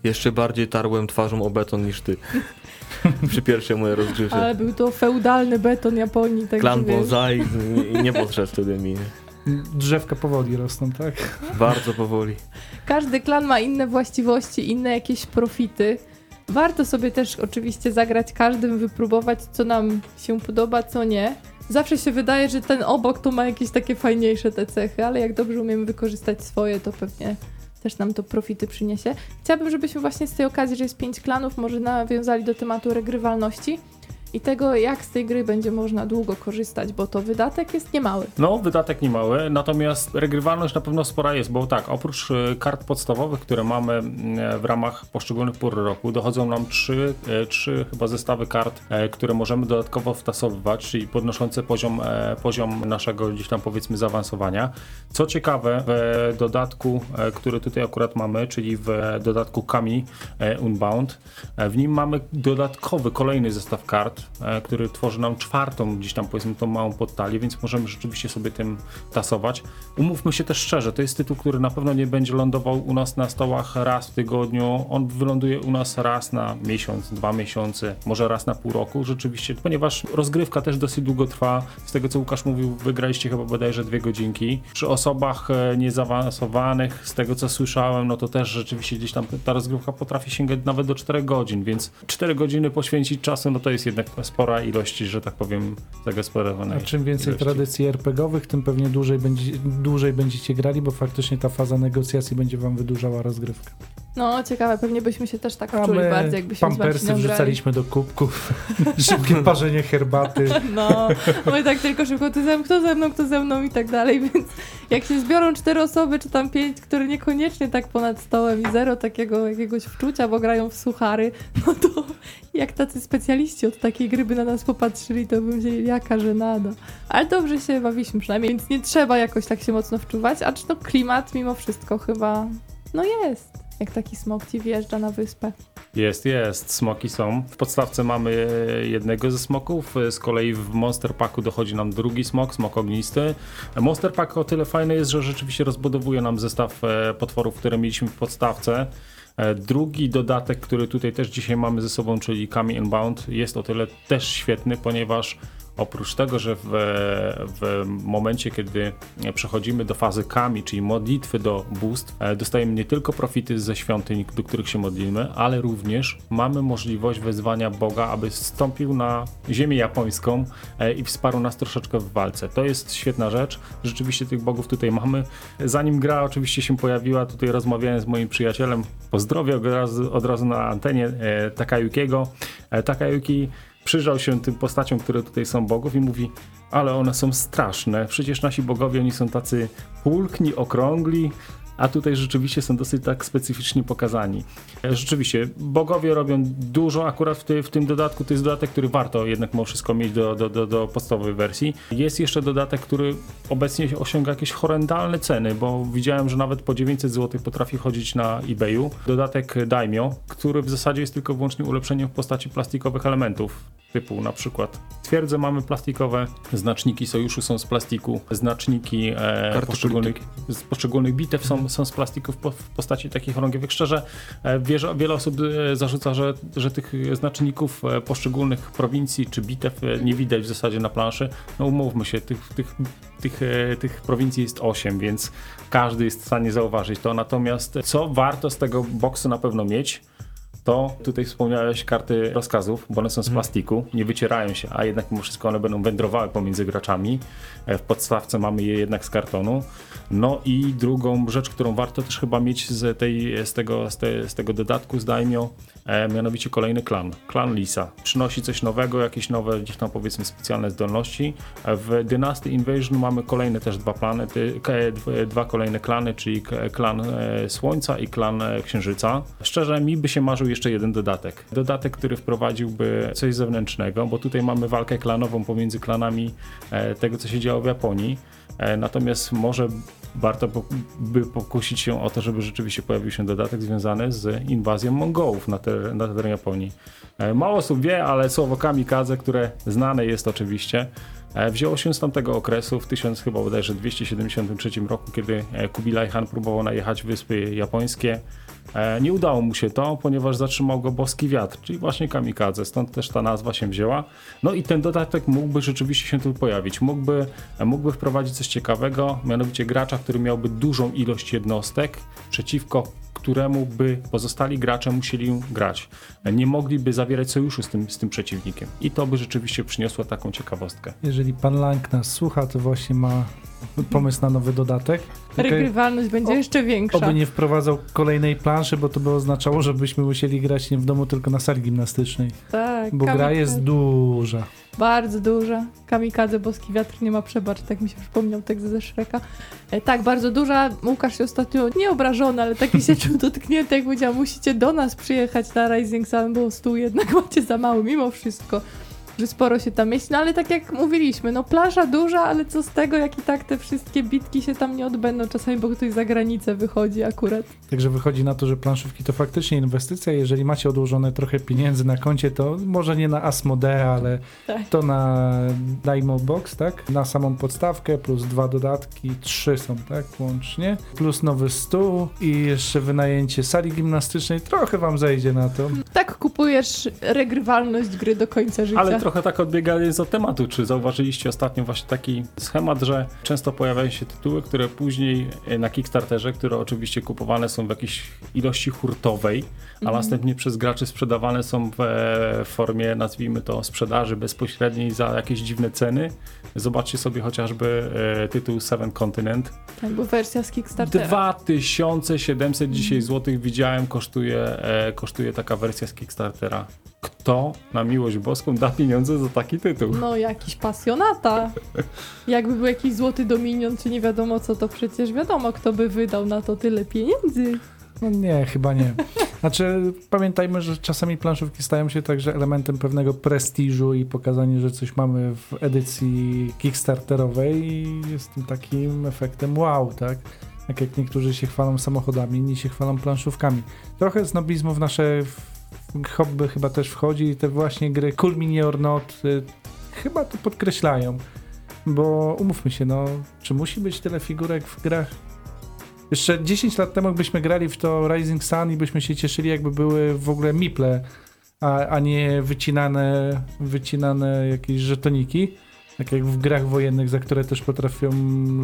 Jeszcze bardziej tarłem twarzą o beton niż ty. Przy pierwszej mojej rozgrywce. ale był to feudalny beton Japonii, tak Klan bonsai i nie podszedł wtedy mi. Drzewka powoli rosną, tak? Bardzo powoli. Każdy klan ma inne właściwości, inne jakieś profity. Warto sobie też oczywiście zagrać każdym, wypróbować, co nam się podoba, co nie. Zawsze się wydaje, że ten obok to ma jakieś takie fajniejsze te cechy, ale jak dobrze umiemy wykorzystać swoje, to pewnie też nam to profity przyniesie. Chciałabym, żebyśmy właśnie z tej okazji, że jest pięć klanów, może nawiązali do tematu regrywalności i tego, jak z tej gry będzie można długo korzystać, bo to wydatek jest niemały. No, wydatek nie mały, natomiast regrywalność na pewno spora jest, bo tak, oprócz e, kart podstawowych, które mamy mm, w ramach poszczególnych pór roku, dochodzą nam trzy, e, trzy chyba zestawy kart, e, które możemy dodatkowo wtasowywać, czyli podnoszące poziom, e, poziom naszego gdzieś tam powiedzmy zaawansowania. Co ciekawe, w dodatku, e, który tutaj akurat mamy, czyli w dodatku Kami e, Unbound, w nim mamy dodatkowy, kolejny zestaw kart, e, który tworzy nam czwartą gdzieś tam powiedzmy tą małą podtalię, więc możemy rzeczywiście sobie tym tasować. Umówmy się też szczerze, to jest tytuł, który na pewno nie będzie lądował u nas na stołach raz w tygodniu. On wyląduje u nas raz na miesiąc, dwa miesiące, może raz na pół roku rzeczywiście, ponieważ rozgrywka też dosyć długo trwa. Z tego co Łukasz mówił, wygraliście chyba bodajże dwie godzinki. Przy osobach e, niezaawansowanych, z tego co słyszałem, no to też rzeczywiście gdzieś tam ta rozgrywka potrafi sięgać nawet do 4 godzin, więc 4 godziny poświęcić czasu, no to jest jednak spora ilość, że tak powiem, zagospodarowanej. A czym więcej ilości. tradycji RPGowych, tym pewnie dłużej, będzie, dłużej będziecie grali, bo faktycznie ta faza negocjacji będzie wam wydłużała rozgrywkę. No, ciekawe, pewnie byśmy się też tak A czuli my bardziej, jakbyśmy z pampersy grali. wrzucaliśmy do kubków, szybkie parzenie herbaty. No, my tak tylko szybko, ty ze mną, kto ze mną, kto ze mną i tak dalej, więc jak się zbiorą cztery osoby, czy tam pięć, które niekoniecznie tak ponad stołem i zero takiego jakiegoś wczucia, bo grają w suchary, no to jak tacy specjaliści od takiej gry by na nas popatrzyli, to bym myśleli, jaka żenada. Ale dobrze się bawiliśmy przynajmniej, więc nie trzeba jakoś tak się mocno wczuwać, acz no klimat mimo wszystko chyba, no jest, jak taki smok ci wjeżdża na wyspę. Jest, jest. Smoki są. W podstawce mamy jednego ze smoków, z kolei w Monster Packu dochodzi nam drugi smok, smok ognisty. Monster Pack o tyle fajny jest, że rzeczywiście rozbudowuje nam zestaw e, potworów, które mieliśmy w podstawce. E, Drugi dodatek, który tutaj też dzisiaj mamy ze sobą, czyli Kami Unbound, jest o tyle też świetny, ponieważ oprócz tego, że w, w momencie, kiedy przechodzimy do fazy Kami, czyli modlitwy do bóstw, e, dostajemy nie tylko profity ze świątyń, do których się modlimy, ale również mamy możliwość wezwania Boga, aby zstąpił na ziemię japońską e, i wsparł nas troszeczkę w walce. To jest świetna rzecz. Rzeczywiście tych bogów tutaj mamy. Zanim gra oczywiście się pojawiła, tutaj rozmawiałem z moim przyjacielem, pozdrowię od razu, od razu na antenie e, Takayukiego. Takayuki przyjrzał się tym postaciom, które tutaj są bogów i mówi, ale one są straszne. Przecież nasi bogowie, oni są tacy pulkni, okrągli, a tutaj rzeczywiście są dosyć tak specyficznie pokazani. E, Rzeczywiście, bogowie robią dużo akurat w, ty, w tym dodatku. To jest dodatek, który warto jednak mimo wszystko mieć do, do, do, do podstawowej wersji. Jest jeszcze dodatek, który obecnie osiąga jakieś horrendalne ceny, bo widziałem, że nawet po 900 zł potrafi chodzić na eBayu. Dodatek Daimyo, który w zasadzie jest tylko wyłącznie ulepszeniem w postaci plastikowych elementów typu na przykład twierdze mamy plastikowe, znaczniki sojuszu są z plastiku, znaczniki e, poszczególnych, z poszczególnych bitew są, są z plastiku w, po, w postaci takich chorągiewek. Szczerze, e, wierzę, wiele osób e, zarzuca, że, że tych znaczników e, poszczególnych prowincji czy bitew nie widać w zasadzie na planszy. No umówmy się, tych, tych, tych, tych prowincji jest 8, więc każdy jest w stanie zauważyć to. Natomiast co warto z tego boksu na pewno mieć, to tutaj wspomniałeś karty rozkazów, bo one są z plastiku, nie wycierają się, a jednak mimo wszystko one będą wędrowały pomiędzy graczami. E, W podstawce mamy je jednak z kartonu. No i drugą rzecz, którą warto też chyba mieć z, tej, z, tego, z, te, z tego dodatku z Daimyo, e, mianowicie kolejny klan, klan Lisa. Przynosi coś nowego, jakieś nowe gdzieś tam powiedzmy specjalne zdolności. E, W Dynasty Invasion mamy kolejne też dwa dw- dwa kolejne klany, czyli klan e, Słońca i klan Księżyca. Szczerze mi by się marzył jeszcze jeden dodatek. Dodatek, który wprowadziłby coś zewnętrznego, bo tutaj mamy walkę klanową pomiędzy klanami e, tego, co się działo w Japonii. E, Natomiast może warto by pokusić się o to, żeby rzeczywiście pojawił się dodatek związany z inwazją Mongołów na, ter- na teren Japonii. E, Mało osób wie, ale słowo kamikadze, które znane jest oczywiście, wzięło się z tamtego okresu w 1000 chyba bodajże 273 roku, kiedy Kubilaj Han próbował najechać wyspy japońskie. E, Nie udało mu się to, ponieważ zatrzymał go boski wiatr, czyli właśnie kamikadze, stąd też ta nazwa się wzięła. No i ten dodatek mógłby rzeczywiście się tu pojawić. Mógłby, e, mógłby wprowadzić coś ciekawego, mianowicie gracza, który miałby dużą ilość jednostek, przeciwko któremu by pozostali gracze musieli grać. Nie mogliby zawierać sojuszu z tym, z tym przeciwnikiem. I to by rzeczywiście przyniosło taką ciekawostkę. Jeżeli pan Lang nas słucha, to właśnie ma pomysł na nowy dodatek. Tylko Regrywalność będzie O- jeszcze większa. Oby nie wprowadzał kolejnej planszy, bo to by oznaczało, że byśmy musieli grać nie w domu, tylko na sali gimnastycznej. Tak, Bo gra jest duża. Bardzo duża. Kamikadze, boski wiatr nie ma przebacz, tak mi się przypomniał tekst ze Shreka. E, tak, bardzo duża. Łukasz się ostatnio nie obrażony, ale taki się czuł dotknięty, jak powiedział, musicie do nas przyjechać na Rising Sun, bo stół jednak macie za mały, mimo wszystko. Że sporo się tam mieści, no ale tak jak mówiliśmy, no plaża duża, ale co z tego, jak i tak te wszystkie bitki się tam nie odbędą czasami, bo ktoś za granicę wychodzi akurat. Także wychodzi na to, że planszówki to faktycznie inwestycja. Jeżeli macie odłożone trochę pieniędzy na koncie, to może nie na Asmodee, ale Tak. to na Daimo Box, tak? Na samą podstawkę, plus dwa dodatki, trzy są, tak? Łącznie. Plus nowy stół i jeszcze wynajęcie sali gimnastycznej. Trochę wam zejdzie na to. Tak kupujesz regrywalność gry do końca życia. Ale trochę tak odbiegając od tematu, czy zauważyliście ostatnio właśnie taki schemat, że często pojawiają się tytuły, które później e, na Kickstarterze, które oczywiście kupowane są w jakiejś ilości hurtowej, a Mhm. następnie przez graczy sprzedawane są w e, formie, nazwijmy to, sprzedaży bezpośredniej za jakieś dziwne ceny. Zobaczcie sobie chociażby e, tytuł Seven Continent. Tak, bo wersja z Kickstartera. 2700 dzisiaj złotych widziałem, kosztuje, kosztuje taka wersja z Kickstartera. Kto na miłość boską da pieniądze za taki tytuł? No, jakiś pasjonata. Jakby był jakiś złoty dominion, czy nie wiadomo co, to przecież wiadomo, kto by wydał na to tyle pieniędzy. No nie, chyba nie. Znaczy, pamiętajmy, że czasami planszówki stają się także elementem pewnego prestiżu i pokazanie, że coś mamy w edycji kickstarterowej i jest tym takim efektem wow, tak? Tak jak niektórzy się chwalą samochodami, inni się chwalą planszówkami. Trochę snobizmu w nasze w hobby chyba też wchodzi i te właśnie gry Cool Mini or Not y, chyba to podkreślają. Bo umówmy się, no, czy musi być tyle figurek w grach? Jeszcze 10 lat temu byśmy grali w to Rising Sun i byśmy się cieszyli, jakby były w ogóle miple, a, a nie wycinane, wycinane jakieś żetoniki. Tak jak w grach wojennych, za które też potrafią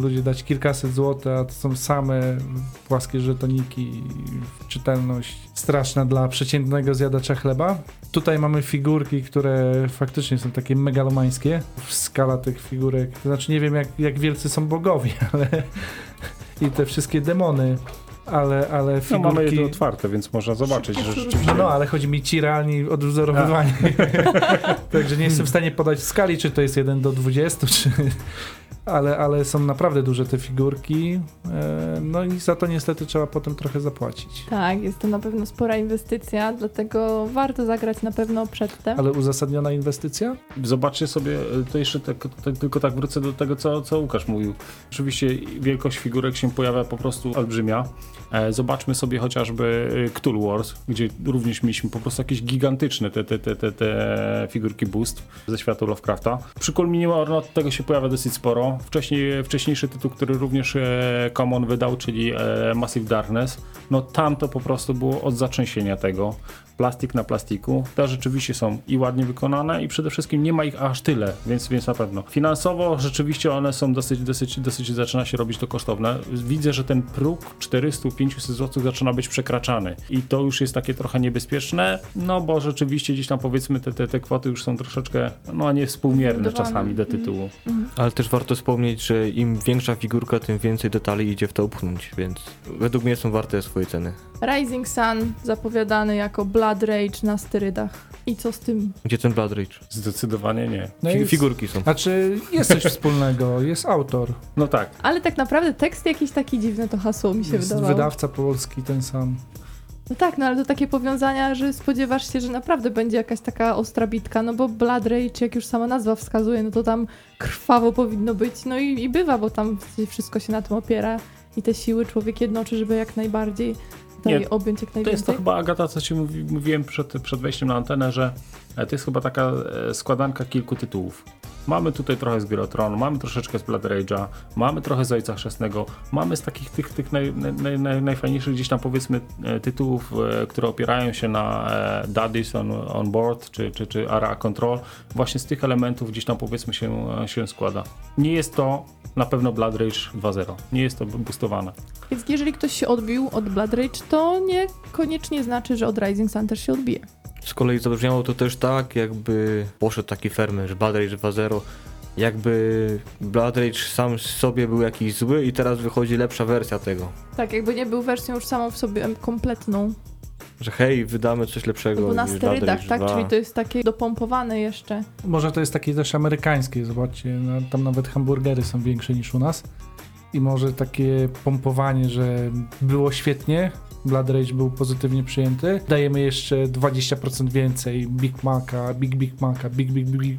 ludzie dać kilkaset złotych, a to są same płaskie żetoniki, czytelność straszna dla przeciętnego zjadacza chleba. Tutaj mamy figurki, które faktycznie są takie megalomańskie. Skala tych figurek, to znaczy nie wiem jak, jak wielcy są bogowie, ale i te wszystkie demony, ale, ale No, figurki... mamy je otwarte, więc można zobaczyć, że rzeczywiście... No, no, ale chodzi mi ci realni odwzorowywani. Także nie jestem w stanie podać skali, czy to jest 1 do 20, czy... Ale, ale są naprawdę duże te figurki. e, No i za to niestety trzeba potem trochę zapłacić. Tak, jest to na pewno spora inwestycja, dlatego warto zagrać na pewno przedtem. Ale uzasadniona inwestycja? Zobaczcie sobie, e, to jeszcze tak, tak, tylko tak wrócę do tego, co, co Łukasz mówił. Oczywiście wielkość figurek się pojawia po prostu olbrzymia. E, Zobaczmy sobie chociażby e, Cthulhu Wars, gdzie również mieliśmy po prostu jakieś gigantyczne te, te, te, te, te figurki boost ze świata Lovecrafta. Przy Colminie Ornot tego się pojawia dosyć sporo. Wcześniej, wcześniejszy tytuł, który również e, Common wydał, czyli e, Massive Darkness, no tam to po prostu było od zatrzęsienia tego plastik na plastiku. Te rzeczywiście są i ładnie wykonane i przede wszystkim nie ma ich aż tyle, więc, więc na pewno. Finansowo rzeczywiście one są dosyć, dosyć, dosyć zaczyna się robić to kosztowne. Widzę, że ten próg 400-500 zł zaczyna być przekraczany i to już jest takie trochę niebezpieczne, no bo rzeczywiście gdzieś tam powiedzmy te, te, te kwoty już są troszeczkę, no niewspółmierne czasami do tytułu. Mhm. Ale też warto wspomnieć, że im większa figurka, tym więcej detali idzie w to upchnąć, więc według mnie są warte swojej ceny. Rising Sun zapowiadany jako Blood Rage na sterydach. I co z tym? Gdzie ten Blood Rage? Zdecydowanie nie. No Fi- jest- Figurki są. Znaczy, jest coś wspólnego, jest autor, No tak. Ale tak naprawdę tekst jakiś taki dziwny to hasło mi się jest wydawało. wydawca polski ten sam. No tak, no ale to takie powiązania, że spodziewasz się, że naprawdę będzie jakaś taka ostra bitka, no bo Blood Rage, jak już sama nazwa wskazuje, no to tam krwawo powinno być, no i, i bywa, bo tam wszystko się na tym opiera i te siły człowiek jednoczy, żeby jak najbardziej Nie, objąć jak To jest to najwięcej. chyba, Agata, co ci mówi, mówiłem przed, przed wejściem na antenę, że to jest chyba taka e, składanka kilku tytułów. Mamy tutaj trochę z Gry mamy troszeczkę z Blood Rage'a, mamy trochę z Ojca Chrzestnego, mamy z takich tych, tych naj, naj, naj, najfajniejszych gdzieś tam powiedzmy e, tytułów, e, które opierają się na e, Daddy's on, on Board czy, czy, czy Area Control. Właśnie z tych elementów gdzieś tam powiedzmy się, e, się składa. Nie jest to na pewno Blood Rage 2.0. Nie jest to boostowane. Więc jeżeli ktoś się odbił od Blood Rage, to niekoniecznie znaczy, że od Rising Sun też się odbije. Z kolei zabrzmiało to też tak, jakby poszedł taki fermer, że Blood Rage 2.0, jakby Blood Rage sam w sobie był jakiś zły i teraz wychodzi lepsza wersja tego. Tak, jakby nie był wersją już samą w sobie kompletną. Że hej, wydamy coś lepszego No bo na sterydach, Rage tak? 2. Czyli to jest takie dopompowane jeszcze. Może to jest takie też amerykańskie, zobaczcie, no, tam nawet hamburgery są większe niż u nas. I może takie pompowanie, że było świetnie, Blood Rage był pozytywnie przyjęty. Dajemy jeszcze 20% więcej Big Maca, Big Big Maca, Big Big Big,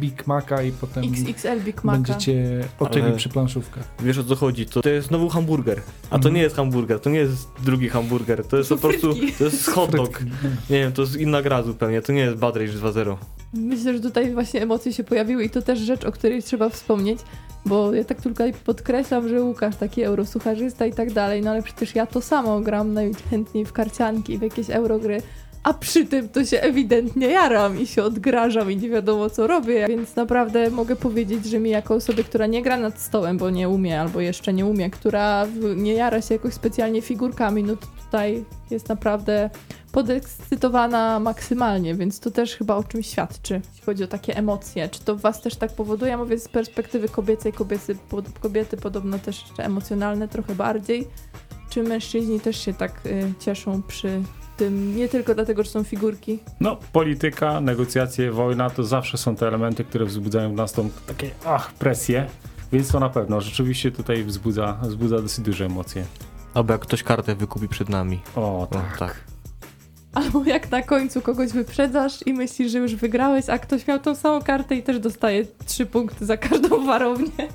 Big Maca i potem XXL Big Maca. będziecie otyli Ale- przy planszówkach. Wiesz o co chodzi, to, to jest znowu hamburger. A to Mhm. nie jest hamburger, to nie jest drugi hamburger, to jest To po prostu, to jest hot dog. Nie wiem, to jest inna gra zupełnie, to nie jest Blood Rage 2.0. Myślę, że tutaj właśnie emocje się pojawiły i to też rzecz, o której trzeba wspomnieć, bo ja tak tylko podkreślam, że Łukasz taki eurosucharzysta i tak dalej, no ale przecież ja to samo gram najchętniej w karcianki, w jakieś eurogry, a przy tym to się ewidentnie jaram i się odgrażam i nie wiadomo co robię, więc naprawdę mogę powiedzieć, że mi jako osobie, która nie gra nad stołem, bo nie umie albo jeszcze nie umie, która nie jara się jakoś specjalnie figurkami, no to tutaj jest naprawdę podekscytowana maksymalnie, więc to też chyba o czymś świadczy, jeśli chodzi o takie emocje. Czy to was też tak powoduje? Ja mówię z perspektywy kobiecej, kobiety, pod, kobiety podobno też jeszcze emocjonalne trochę bardziej. Czy mężczyźni też się tak y, cieszą przy tym, nie tylko dlatego, że są figurki? No, polityka, negocjacje, wojna to zawsze są te elementy, które wzbudzają w nas tą takie ach, presję. Więc to na pewno rzeczywiście tutaj wzbudza, wzbudza dosyć duże emocje. Albo jak ktoś kartę wykupi przed nami. O, O, tak. Albo jak na końcu kogoś wyprzedzasz i myślisz, że już wygrałeś, a ktoś miał tą samą kartę i też dostaje trzy punkty za każdą warownię.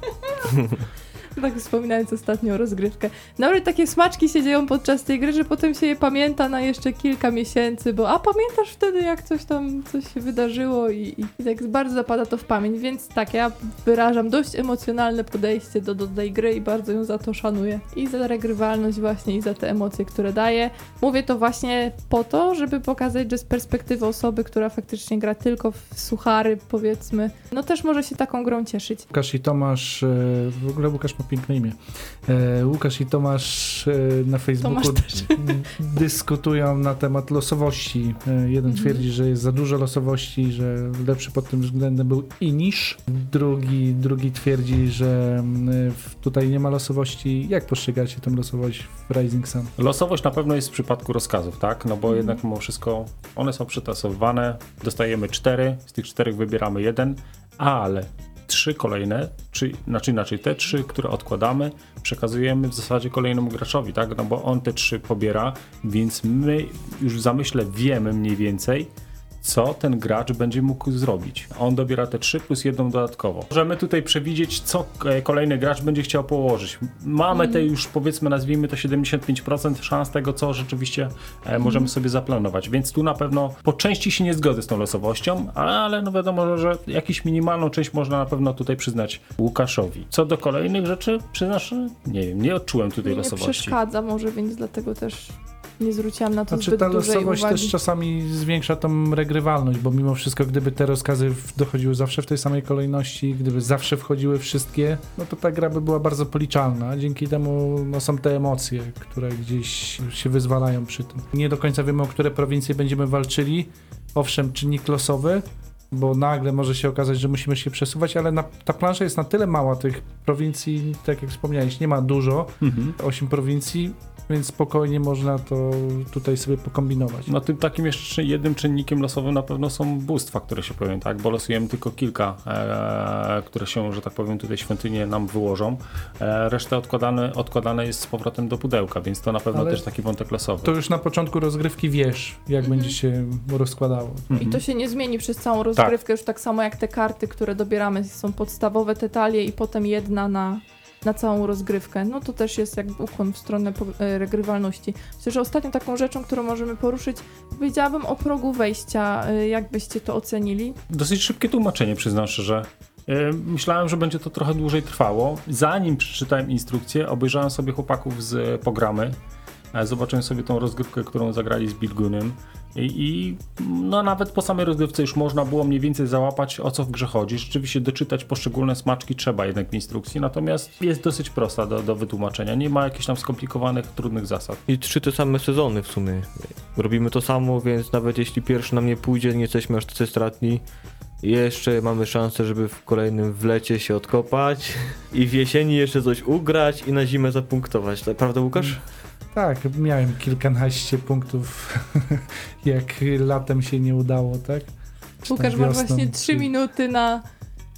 Tak wspominając ostatnią rozgrywkę. Nawet takie smaczki się dzieją podczas tej gry, że potem się je pamięta na jeszcze kilka miesięcy, bo a pamiętasz wtedy, jak coś tam, coś się wydarzyło i, i, i tak bardzo zapada to w pamięć, więc tak, ja wyrażam dość emocjonalne podejście do, do tej gry i bardzo ją za to szanuję. I za regrywalność właśnie, i za te emocje, które daje. Mówię to właśnie po to, żeby pokazać, że z perspektywy osoby, która faktycznie gra tylko w suchary, powiedzmy, no też może się taką grą cieszyć. Łukasz i Tomasz, e, w ogóle Łukasz ma piękne imię. E, Łukasz i Tomasz e, na Facebooku dyskutują na temat losowości. E, Jeden Mhm. twierdzi, że jest za dużo losowości, że lepszy pod tym względem był Inish. Drugi, drugi twierdzi, że mm, w- tutaj nie ma losowości. Jak postrzegacie tę losowość w Rising Sun? Losowość na pewno jest w przypadku rozkazów, tak? No bo Mhm. jednak mimo wszystko one są przetasowywane, dostajemy cztery, z tych czterech wybieramy jeden, ale trzy kolejne, czy, znaczy inaczej, te trzy, które odkładamy, przekazujemy w zasadzie kolejnemu graczowi, tak? No bo on te trzy pobiera, więc my już w zamyśle wiemy mniej więcej, co ten gracz będzie mógł zrobić. On dobiera te trzy plus jedną dodatkowo. Możemy tutaj przewidzieć, co e, kolejny gracz będzie chciał położyć. Mamy te już powiedzmy, nazwijmy to 75% szans tego, co rzeczywiście e, możemy sobie zaplanować. Więc tu na pewno po części się nie zgodzę z tą losowością, ale no wiadomo, że jakąś minimalną część można na pewno tutaj przyznać Łukaszowi. Co do kolejnych rzeczy, przyznasz, nie wiem, nie odczułem tutaj nie losowości. przeszkadza może, więc dlatego też nie zwróciłam na to Znaczy zbyt ta dużej losowość uwagi. też czasami zwiększa tą regrywalność, bo mimo wszystko gdyby te rozkazy dochodziły zawsze w tej samej kolejności, gdyby zawsze wchodziły wszystkie, no to ta gra by była bardzo policzalna. Dzięki temu no, są te emocje, które gdzieś się wyzwalają przy tym. Nie do końca wiemy, o które prowincje będziemy walczyli. Owszem, czynnik losowy, bo nagle może się okazać, że musimy się przesuwać, ale na, ta plansza jest na tyle mała tych prowincji, tak jak wspomniałeś, nie ma dużo, Mhm. 8 prowincji, więc spokojnie można to tutaj sobie pokombinować. No tym takim jeszcze jednym czynnikiem losowym na pewno są bóstwa, które się pojawią, tak? Bo losujemy tylko kilka, e, które się, że tak powiem, tutaj świątynie nam wyłożą. E, reszta odkładane, odkładane jest z powrotem do pudełka, więc to na pewno Ale też taki wątek losowy. To już na początku rozgrywki wiesz, jak Mhm. będzie się rozkładało. Mhm. I to się nie zmieni przez całą rozgrywkę, już tak samo jak te karty, które dobieramy, są podstawowe te talie i potem jedna na, na całą rozgrywkę. No to też jest jakby ukłon w stronę e, regrywalności. Myślę, że ostatnią taką rzeczą, którą możemy poruszyć, powiedziałabym o progu wejścia. E, Jak byście to ocenili? Dosyć szybkie tłumaczenie, przyznam szczerze. E, Myślałem, że będzie to trochę dłużej trwało. Zanim przeczytałem instrukcję, obejrzałem sobie chłopaków z programy. Zobaczyłem sobie tą rozgrywkę, którą zagrali z Bilgunem. I, I no nawet po samej rozgrywce już można było mniej więcej załapać o co w grze chodzi. Rzeczywiście doczytać poszczególne smaczki trzeba jednak w instrukcji, natomiast jest dosyć prosta do, do wytłumaczenia. Nie ma jakichś tam skomplikowanych, trudnych zasad. I trzy te same sezony w sumie. Robimy to samo, więc nawet jeśli pierwszy nam nie pójdzie, nie jesteśmy aż tacy stratni. Jeszcze mamy szansę, żeby w kolejnym wlecie się odkopać i w jesieni jeszcze coś ugrać i na zimę zapunktować. Tak, Prawda Łukasz? Tak, miałem kilkanaście punktów, jak latem się nie udało, tak? Czy Łukasz, właśnie trzy minuty na,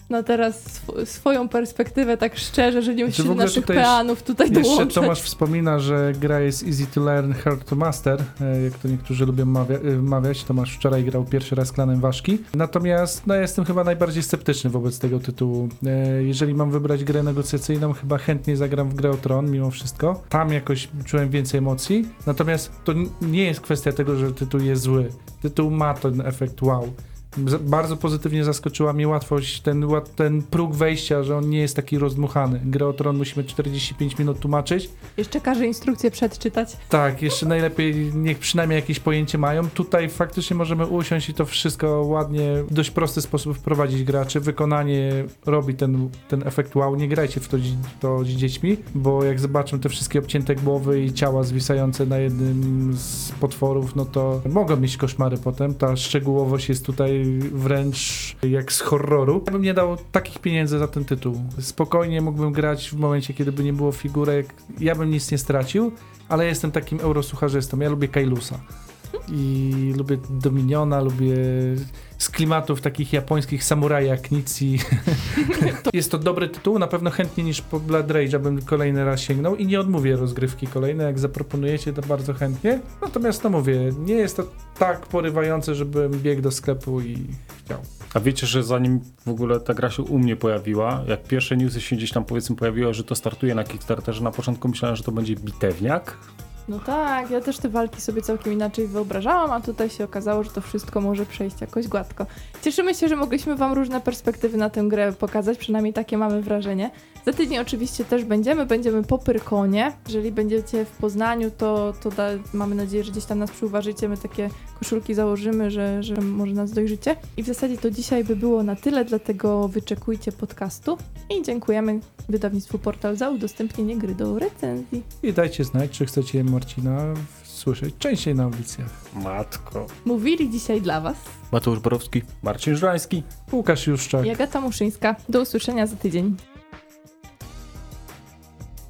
na teraz sw- swoją perspektywę, tak szczerze, że nie musisz Znaczy, naszych tutaj peanów tutaj Jeszcze dołączać. Tomasz wspomina, że gra jest easy to learn, hard to master, e, jak to niektórzy lubią mawia- e, mawiać. Tomasz wczoraj grał pierwszy raz klanem Ważki. Natomiast no, ja jestem chyba najbardziej sceptyczny wobec tego tytułu. E, Jeżeli mam wybrać grę negocjacyjną, chyba chętniej zagram w grę o Tron mimo wszystko. Tam jakoś czułem więcej emocji. Natomiast to nie jest kwestia tego, że tytuł jest zły. Tytuł ma ten efekt wow. Bardzo pozytywnie zaskoczyła mnie łatwość, ten, ten próg wejścia, że on nie jest taki rozdmuchany. Grę o Tron musimy 45 minut tłumaczyć. Jeszcze każe instrukcję przeczytać. Tak, jeszcze najlepiej niech przynajmniej jakieś pojęcie mają. Tutaj faktycznie możemy usiąść i to wszystko ładnie, w dość prosty sposób wprowadzić graczy. Wykonanie robi ten, ten efekt wow. Nie grajcie w to, to z dziećmi, bo jak zobaczą te wszystkie obcięte głowy i ciała zwisające na jednym z potworów, no to mogą mieć koszmary potem. Ta szczegółowość jest tutaj wręcz jak z horroru. Ja bym nie dał takich pieniędzy za ten tytuł. Spokojnie mógłbym grać w momencie, kiedy by nie było figurek. Ja bym nic nie stracił, ale jestem takim eurosucharzystą. Ja lubię Kailusa. I lubię Dominiona, lubię z klimatów takich japońskich samuraja, Knici. Jest to dobry tytuł, na pewno chętniej niż po Blood Rage'a bym kolejny raz sięgnął i nie odmówię rozgrywki kolejnej, jak zaproponujecie to bardzo chętnie. Natomiast no mówię, nie jest to tak porywające, żebym biegł do sklepu i chciał. A wiecie, że zanim w ogóle ta gra się u mnie pojawiła, jak pierwsze newsy się gdzieś tam powiedzmy pojawiły, że to startuje na Kickstarterze, na początku myślałem, że to będzie bitewniak. No tak, ja też te walki sobie całkiem inaczej wyobrażałam, a tutaj się okazało, że to wszystko może przejść jakoś gładko. Cieszymy się, że mogliśmy Wam różne perspektywy na tę grę pokazać, przynajmniej takie mamy wrażenie. Za tydzień oczywiście też będziemy, będziemy po Pyrkonie. Jeżeli będziecie w Poznaniu, to, to da, mamy nadzieję, że gdzieś tam nas przyuważycie, my takie koszulki założymy, że, że może nas dojrzycie. I w zasadzie to dzisiaj by było na tyle, dlatego wyczekujcie podcastu i dziękujemy wydawnictwu Portal za udostępnienie gry do recenzji. I dajcie znać, czy chcecie Marcina słyszeć częściej na audycjach. Matko. Mówili dzisiaj dla Was Mateusz Borowski. Marcin Żrański. Łukasz Juszczak. i Agata Muszyńska. Do usłyszenia za tydzień.